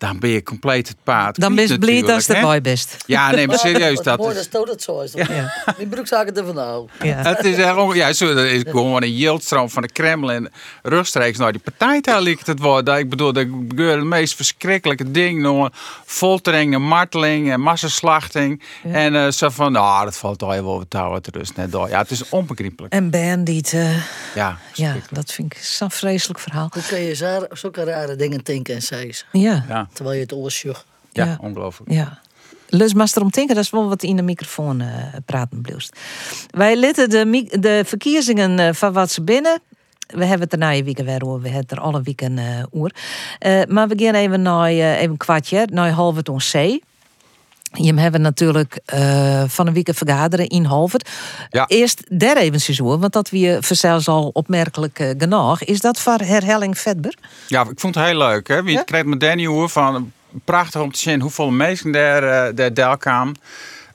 dan ben je compleet het paard. Dan ben je blij als het hè? erbij best. Ja, nee, maar serieus. Dat mooi is, dat dat zo is. Ja. Die broekzaken ervan nou. het is echt ja, zo, dat is gewoon een yildstroom van de Kremlin en rechtstreeks naar die partijtaal lijkt het worden. Ik bedoel, er gebeuren de meest verschrikkelijke dingen. Nou, foltering, en marteling en massaslachting. En eh, zo van, nou, dat valt al wel wat touw te rust net door. Ja, het is onbegrijpelijk. En Ben die het, eh, Ja, ja, dat vind ik zo'n vreselijk verhaal. Hoe kun je zo- zulke rare dingen denken en zeggen? Ja. Ja. Terwijl je het oorsjoeg. Ja, Ja. ongelooflijk. Ja. Lus maar erom denken, dat is wel wat in de microfoon eh, praten blijft. Wij litten de, de verkiezingen eh, van wat ze binnen. We hebben het er na je weekend weer over. We hebben het er alle weekend eh oer. Eh, maar we gaan even naar even een kwartje, naar halve ton C. Je hebben natuurlijk eh, van een weekend vergaderen in Halvert. Ja. Eerst daar even zo, want dat we zelfs al opmerkelijk eh, genoeg. Is dat voor herhaling vetber? Ja, ik vond het heel leuk. Hè? Wie kreeg met Danny hoor van prachtig om te zien hoeveel mensen daar, eh, daar kwamen.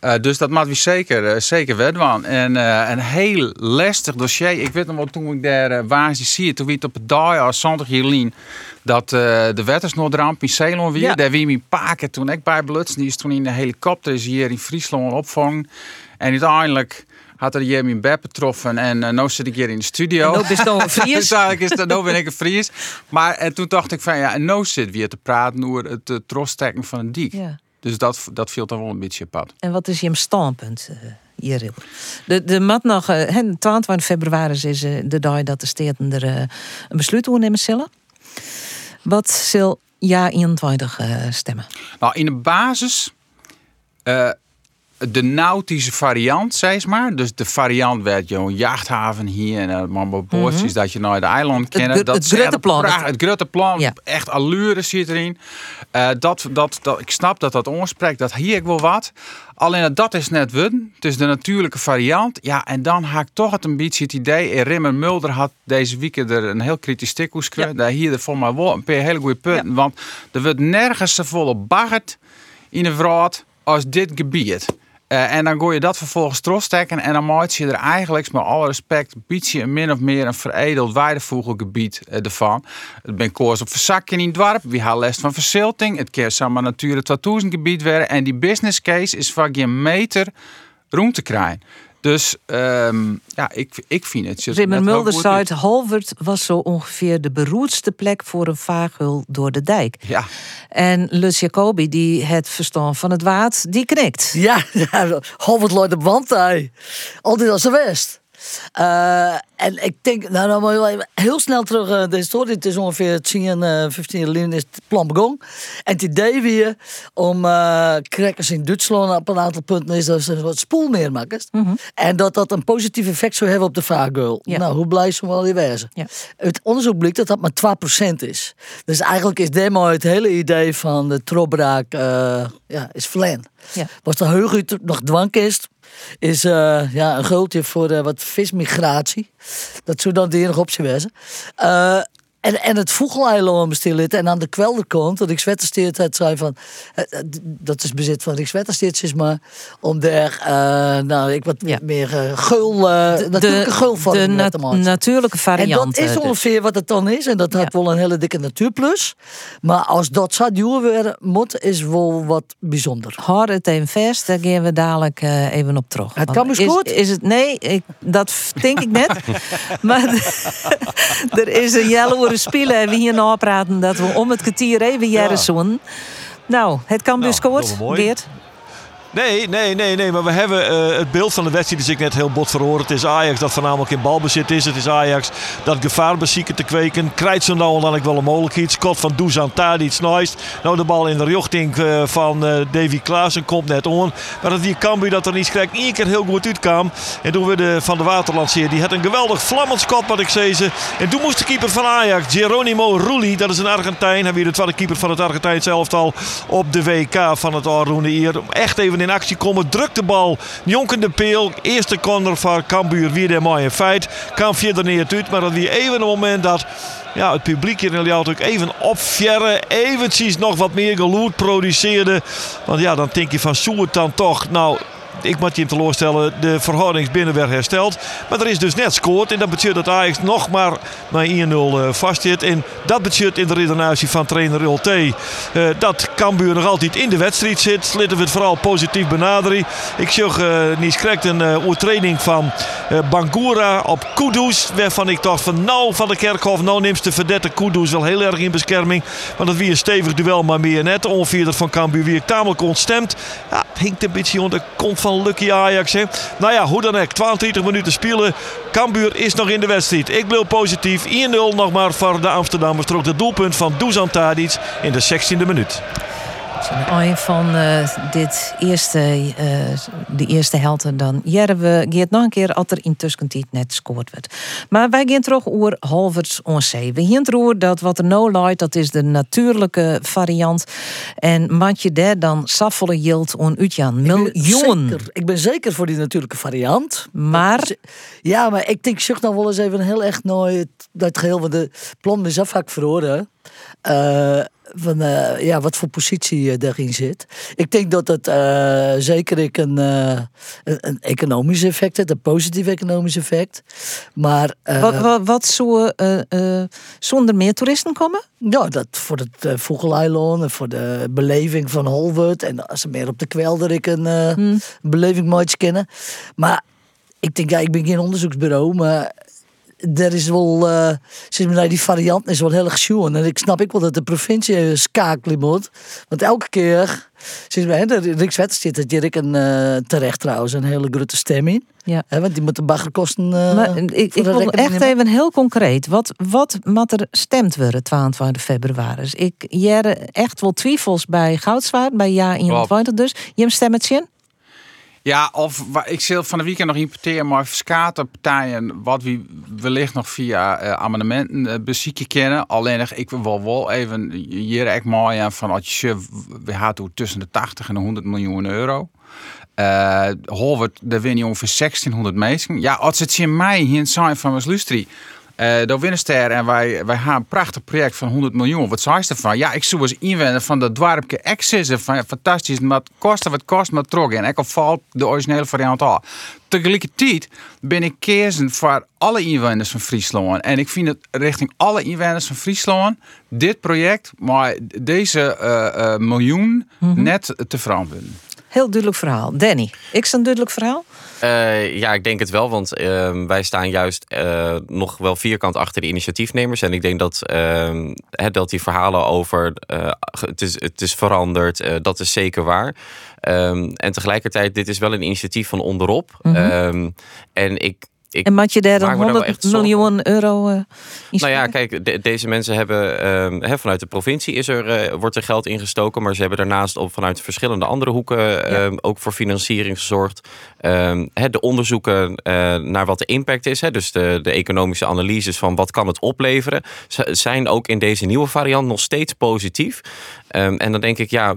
Eh, dus dat maakt we zeker, eh, zeker wedwan. En eh, een heel lastig dossier. Ik weet nog wel toen ik daar uh, waar zie, toen wie het op het dag als Santig Jelien dat de wettersnoodramp in Ceylon weer. Ja. Daar wie mijn paken toen ik bij Blutsen. Die is toen in de helikopter is hier in Friesland opvangen. En uiteindelijk had er hier mijn bed getroffen en uh, nu zit ik hier in de studio. En je dan een Fries? dus eigenlijk is dat, nu ben ik een Fries. Maar en toen dacht ik van ja, en nu zit weer te praten over het uh, van een diek. Ja. Dus dat, dat viel dan wel een beetje pad. En wat is je standpunt uh, hierin? De, de mat nog, uh, 22 februari is uh, de dag dat de steden er een besluit over nemen zullen. Wat zal ja 21 uh, stemmen? Nou, in de basis uh, de nautische variant, zeg maar. Dus de variant werd je een jachthaven hier en maar bootjes mm -hmm. dat je naar de eiland kennen. Het, dat het Grutteplan. Het, Grutteplan, ja. echt allure zit erin. Uh, dat, dat, dat, ik snap dat dat onspreekt, dat hier ik wel wat. Alleen dat is net wun. Het is de natuurlijke variant. Ja, en dan haak toch het een beetje het idee. En Rimmer Mulder had deze week er een heel kritisch stuk ja. Daar hier er voor mij wel een paar hele goede punten. Ja. Want er wordt nergens zo volle baggerd in een vraat als dit gebied. Uh, en dan gooi je dat vervolgens trosstekken en dan maak je er eigenlijk, met alle respect, bied je min of meer een veredeld weidevogelgebied uh, ervan. Het ben koers op verzakken in het dorp, we hebben les van verzilting, het keer samen Natura 2000 gebied werden en die business case is vaak geen meter roem te krijgen. Dus um, ja, ik, ik vind het. Rimmer Mulder zei het, Halvert was zo ongeveer de beroerdste plek voor een vaargul door de dijk. Ja. En Lus Jacobi, die het verstand van het waard, die knikt. Ja, ja Halvert loopt op wand. Altijd als de West. Uh, en ik denk, nou dan moet je heel snel terug uh, de historie. Het is ongeveer 10, uh, 15 jaar is het plan begonnen. En het idee weer om uh, crackers in Duitsland op een aantal punten is dat ze wat spoel meer maken. Mm -hmm. En dat dat een positief effect zou hebben op de vaargeul. Ja. Nou, hoe blij ze wel die wezen. Ja. Het onderzoek blijkt dat dat maar 2% is. Dus eigenlijk is demo het hele idee van de trobraak ja, is flan. Ja. Was de heugen nog dwankist, is uh, ja, een guldje voor uh, wat vismigratie. Dat zou dan de enige optie wezen. Uh, En, en het voegeleiland bestil het. En aan de kwelderkant, dat ik Zwettersteert het zei van... eh, eh, dat is bezit van Rick Zwettersteert, is maar... om daar, eh, nou, ik wat meer eh, geul, eh natuurlijke geulvorm de maken. natuurlijke variant. En dat is eh, ongeveer wat het dan is. En dat had wel een hele dikke natuurplus. Maar als dat zou duur worden moet, is wel wat bijzonder. Houd het even vast, daar gaan we dadelijk even op terug. Het kan dus is, goed. Is het, nee, ik, dat denk ik net. maar er is een spelen en we hier nou praten dat we om het kwartier even jaren. Nou, het kan dus Nou, is mooi. Geert. Nee, nee, nee, nee. Maar we hebben eh, het beeld van de wedstrijd is ik net heel bot verhoord. Het is Ajax dat voornamelijk in balbezit is. Het is Ajax dat gevaar bezieken te kweken. Nou en dan ook wel een mogelijkheid. Scott van Dusan Tadic, nice. Nou de bal in de richting eh, van eh, Davy Klaassen komt net on. Maar dat die Cambuur dat er niet krijgt. Eén keer heel goed uitkwam. En toen we de Van de Waterlandseer. Die had een geweldig vlammend schot wat ik zei ze. En toen moest de keeper van Ajax, Geronimo Rulli. Dat is een Argentijn. Hij weer de tweede keeper van het Argentijns elftal op de WK van het Arroene hier. Echt even in actie komen. Drukt de bal. Jonkende peel. Eerste corner van Cambuur. Weer de mooi in feit. Kan verder neer uit. Maar dat weer even een moment dat ja, het publiek hier in Liaut ook even opfjerren. Eventjes nog wat meer geloed produceerde. Want ja, dan denk je van Soert dan toch. Nou, ik moet je hem teleurstellen, de verhouding is binnenweg hersteld. Maar er is dus net scoord. En dat betekent dat Ajax nog maar naar 1-0 eh, vastzit. En dat betekent in de redenatie van trainer Ulte eh, dat Cambuur nog altijd in de wedstrijd zit. Laten we het vooral positief benaderen. Ik zag uh, niet correct een uh, oertraining van eh, Bangura op Kudus. Waarvan ik dacht van nou van de Kerkhof, nou neemt de verdette Kudus wel heel erg in bescherming. Want het wie een stevig duel, maar meer net. Ongeveer van Cambuur wie ik tamelijk ontstemd. Ja, hinkt een beetje onder de van Lucky Ajax. Hè. Nou ja, hoe dan ook. 22 minuten spelen. Cambuur is nog in de wedstrijd. Ik blijf positief. 1-0 nog maar voor de Amsterdammers. Trok het doelpunt van Dusan Tadic in de 16e minuut. Een van uh, dit eerste, uh, de eerste helden dan. Jaren we geert nog een keer als er in tussentijd net scoort wordt. Maar wij gaan terug oer halvers onzee. We hier roer dat wat er nou light, dat is de natuurlijke variant. En wat je daar dan saffolle yield on Utjan. Miljoen. Ik ben zeker voor die natuurlijke variant. Maar? Ja, maar ik denk, zeg nog wel eens even heel echt nooit dat geheel van de plan is afhaak verhoren. Uh, van uh, ja, wat voor positie uh, daarin zit. Ik denk dat het uh, zeker ik een, een, een, economisch effect heeft, een positief economisch effect. Maar, wat, wat, wat zou zonder meer toeristen komen? Ja, dat voor het Vogeleiland en voor de beleving van Holwood. En als ze meer op de kwelder ik een hmm. beleving mooit kennen. Maar ik denk, ja, ik ben geen onderzoeksbureau, maar er is wel, uh, zeg maar, die variant is wel heel erg schoon. En ik snap ik wel dat de provincie schakelen moet. Want elke keer, zeg maar, de Rick zit dat Dirk een uh, terecht trouwens een hele grote stem in. Ja. He, want die moet de baggerkosten. Uh, maar ik, ik wil echt even heel concreet. Wat, wat moet er stemd worden 22 februari? Dus ik jere echt wel twijfels bij Goudswaard, bij Ja 21 dus. Je hem stemt het zin? Ja, of ik zal van de weekend nog importeren, maar partijen wat we wellicht nog via uh, amendementen uh, bezieken kennen. Alleen ik wil wel even hier echt mooi van als je we gaat tussen de 80 en de 100 miljoen euro. Uh, Holwert, daar win je ongeveer 1600 mensen. Ja, als het in mei hier zijn van mijn lustrie. Uh, door Winster en wij, wij gaan een prachtig project van 100 miljoen. Wat zei je ervan? Ja, ik zou eens inwenden van dat dwarpje Access. Fantastisch, maar het kost wat kost, maar trok. En ik valt de originele variant al. Tegelijkertijd ben ik kiezen voor alle inwoners van Friesland. En ik vind het richting alle inwoners van Friesland dit project, maar deze uh, uh, miljoen mm -hmm. net te verantwoorden. Heel duidelijk verhaal. Danny, ik een duidelijk verhaal? Uh, ja, ik denk het wel, want uh, wij staan juist uh, nog wel vierkant achter de initiatiefnemers. En ik denk dat, dat die verhalen over het, is, het is veranderd, dat is zeker waar. Um, en tegelijkertijd, dit is wel een initiatief van onderop. Mm -hmm. um, en ik, ik en maak je daar dan 100 miljoen euro uh, Nou ja, kijk, de, deze mensen hebben he, vanuit de provincie is er, uh, wordt er geld ingestoken, maar ze hebben daarnaast op vanuit verschillende andere hoeken ja. um, ook voor financiering gezorgd. He, de onderzoeken uh, naar wat de impact is, dus de, de economische analyses van wat kan het opleveren, zijn ook in deze nieuwe variant nog steeds positief. Um, en dan denk ik, ja,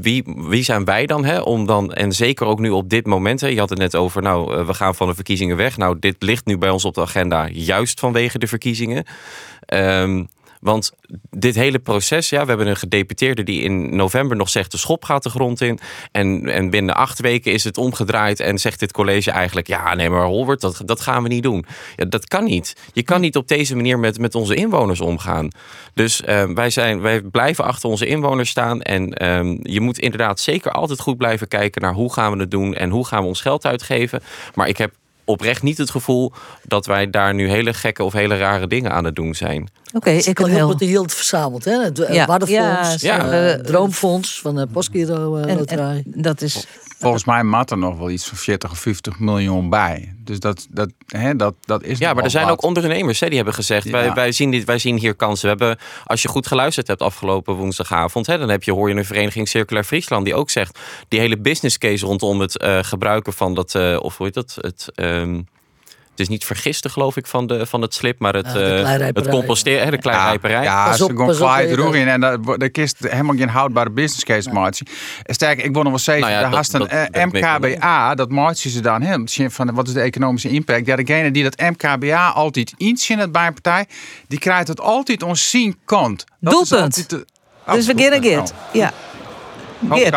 wie, wie zijn wij dan? Hè, om dan en zeker ook nu op dit moment. Hè, je had het net over, nou, we gaan van de verkiezingen weg. Nou, dit ligt nu bij ons op de agenda, juist vanwege de verkiezingen. Ehm, want dit hele proces, ja, we hebben een gedeputeerde die in november nog zegt de schop gaat de grond in. En, en binnen acht weken is het omgedraaid en zegt dit college eigenlijk, ja nee maar Holbert, dat, dat gaan we niet doen. Ja, dat kan niet. Je kan niet op deze manier met, met onze inwoners omgaan. Dus eh, wij, zijn, wij blijven achter onze inwoners staan. En ehm, je moet inderdaad zeker altijd goed blijven kijken naar hoe gaan we het doen en hoe gaan we ons geld uitgeven. Maar ik heb oprecht niet het gevoel dat wij daar nu hele gekke of hele rare dingen aan het doen zijn. Oké, ik heb heel... het heel verzameld, hè? Het eh, Ja, eh, Droomfonds van de Postgiro eh, En- Loterij. en dat is... Volgens mij mat er nog wel iets van 40 of 50 miljoen bij. Dus dat, dat, hè, dat, dat is Ja, maar er zijn wat. ook ondernemers hè, die hebben gezegd: wij, Ja. wij, zien dit, wij zien hier kansen. We hebben, als je goed geluisterd hebt afgelopen woensdagavond, hè, dan heb je, hoor je een vereniging Circulair Friesland die ook zegt: die hele business case rondom het eh, gebruiken van dat, eh, of hoe heet dat? Het, ehm, het is niet vergisten, geloof ik, van, de, van het slip, maar het, Ja, de eh, het composteren, de kleirijperij. Ja, ze hè, droeg in en dat daar kist helemaal geen houdbare business case maatje. En sterker, ik wil nog wel zeggen, Nou ja, daar een eh. MKBA, dat maatje ze dan hem. Van wat is de economische impact? Ja, degene die dat MKBA altijd inzien bij een partij, die krijgt het altijd ons zien kant. Dat is Doelpunt. altijd de- Dus we beginnen. Geert. Ja. Geert.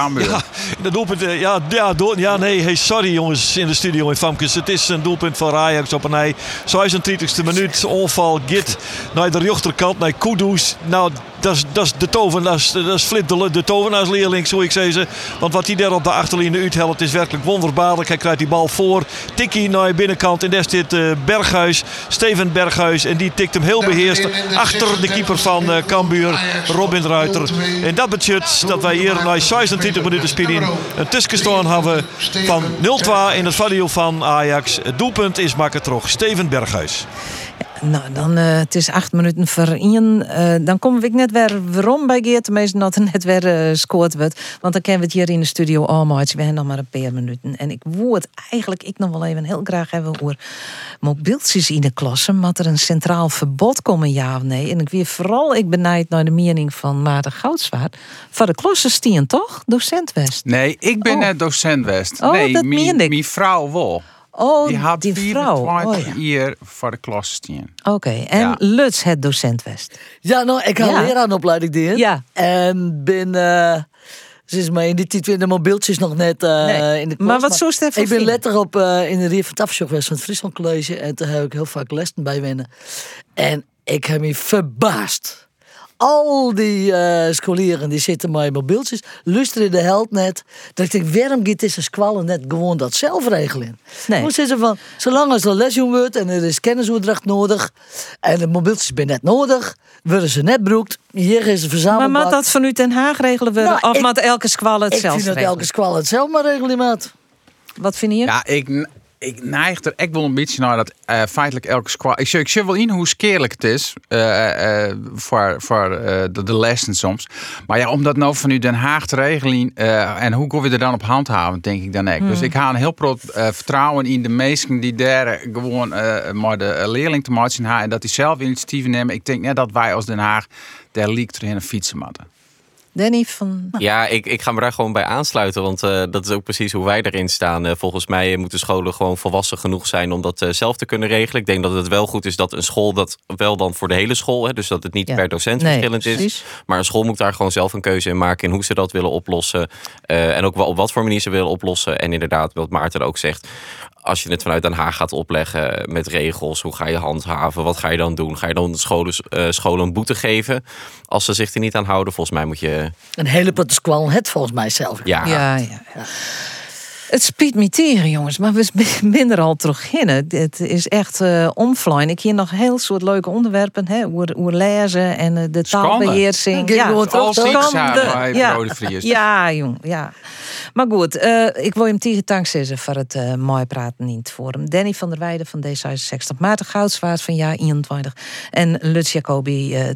Ja, doelpunt, eh, ja, ja, door, ja, nee, hey, sorry jongens in de studio in Famkes. Het is een doelpunt van Ajax op een ei. 36e minuut, onval, Git naar de rechterkant, naar Kudus. Nou, dat is, dat is de toven, dat is, Flip de, de tovenaarsleerling, zo ik zei ze. Want wat hij daar op de achterlinie uithelpt is werkelijk wonderbaarlijk. Hij krijgt die bal voor, tikkie naar de binnenkant en daar zit eh, Berghuis, Steven Berghuis. En die tikt hem heel beheerst achter de keeper van eh Cambuur, Robin Ruiter. En dat betekent dat wij hier na 26 minuten spelen een tussenstand hebben van 0-2 in het voordeel van Ajax. Het doelpunt is maken terug Steven Berghuis. Nou, dan, eh, het is acht minuten voor één. Eh, dan kom ik net weer waarom bij Geert. Meestal dat er net weer eh scoort wordt. Want dan kennen we het hier in de studio allemaal. We hebben nog maar een paar minuten. En ik het eigenlijk ik nog wel even heel graag hebben over mobieltjes in de klasse. Maar er een centraal verbod komen, ja of nee. En ik weer vooral ik benijd naar de mening van Maarten Goudswaard. Van de klasse stien toch? Docent West. Nee, ik ben Oh. net docent West. Oh, nee, dat ik. Mijn vrouw wel. Oh, Die had die vrouw. 24 Oh, ja. voor de klas staan. Oké, en Ja. Luts het docent West. Ja, nou, ik had Ja. een leraaropleiding die. Ja. En ben... eh ze is maar in die tijd weer de mobieltjes nog net eh, Nee. in de klas. Maar wat zou je ervan Ik ben letterlijk op eh, in de Rier van Tafsjoch geweest van het Friesland College. En daar heb ik heel vaak lessen bij winnen. En ik heb me verbaasd. Al die eh scholieren die zitten met mobieltjes, luisteren de held net. Dat ik denk, waarom gaat deze squallen net gewoon dat zelf regelen? Nee. Hoe zitten van, zolang als er lesjong wordt en er is kennisoverdracht nodig en de mobieltjes zijn net nodig, worden ze net broekt. Hier is een Maar verzamelbak. moet dat vanuit Den Haag regelen worden? Nou, of ik- moet elke squal het ik zelf vind dat elke squal het zelf maar regelen, maat. Wat vind je? Ja, ik, ik neig er echt wel een beetje naar dat eh, feitelijk elke squad. Ik zie, ik zie wel in hoe skeerlijk het is eh, eh, voor, voor de, de lessen soms. Maar ja, om dat nou van u Den Haag te regelen en hoe kunnen we er dan op handhaven, denk ik dan echt. Dus ik ga een heel groot vertrouwen in de meesten die daar gewoon maar de leerling te maken en dat die zelf initiatieven nemen. Ik denk net dat wij als Den Haag daar liek erin fietsen moeten. Danny van... Ja, ik, ik ga me daar gewoon bij aansluiten. Want eh, dat is ook precies hoe wij erin staan. Eh, volgens mij moeten scholen gewoon volwassen genoeg zijn om dat eh, zelf te kunnen regelen. Ik denk dat het wel goed is dat een school dat wel dan voor de hele school, hè, dus dat het niet Ja. per docent Nee, verschillend is. Maar een school moet daar gewoon zelf een keuze in maken in hoe ze dat willen oplossen. En ook wel op wat voor manier ze willen oplossen. En inderdaad, wat Maarten ook zegt. Als je het vanuit Den Haag gaat opleggen met regels, hoe ga je handhaven? Wat ga je dan doen? Ga je dan scholen, eh, scholen een boete geven als ze zich er niet aan houden? Volgens mij moet je. Een hele potte squal het volgens mij zelf. Ja, Ja, ja. Het spiet me tegen, jongens, maar we zijn er al terug in. Het het is echt eh offline. Ik hier nog heel soort leuke onderwerpen, hè, hoe, lezen en eh, de taalbeheersing. Ja, ik Schande. samen bij Ja. Rode Vries. Ja, jong, ja. Maar goed, eh, ik wil hem tegen dank zeggen voor het mooi praten in het forum. Danny van der Weijden van D66, Maarten Goudswaard van jaar 21 en Lutz Jacobi, eh,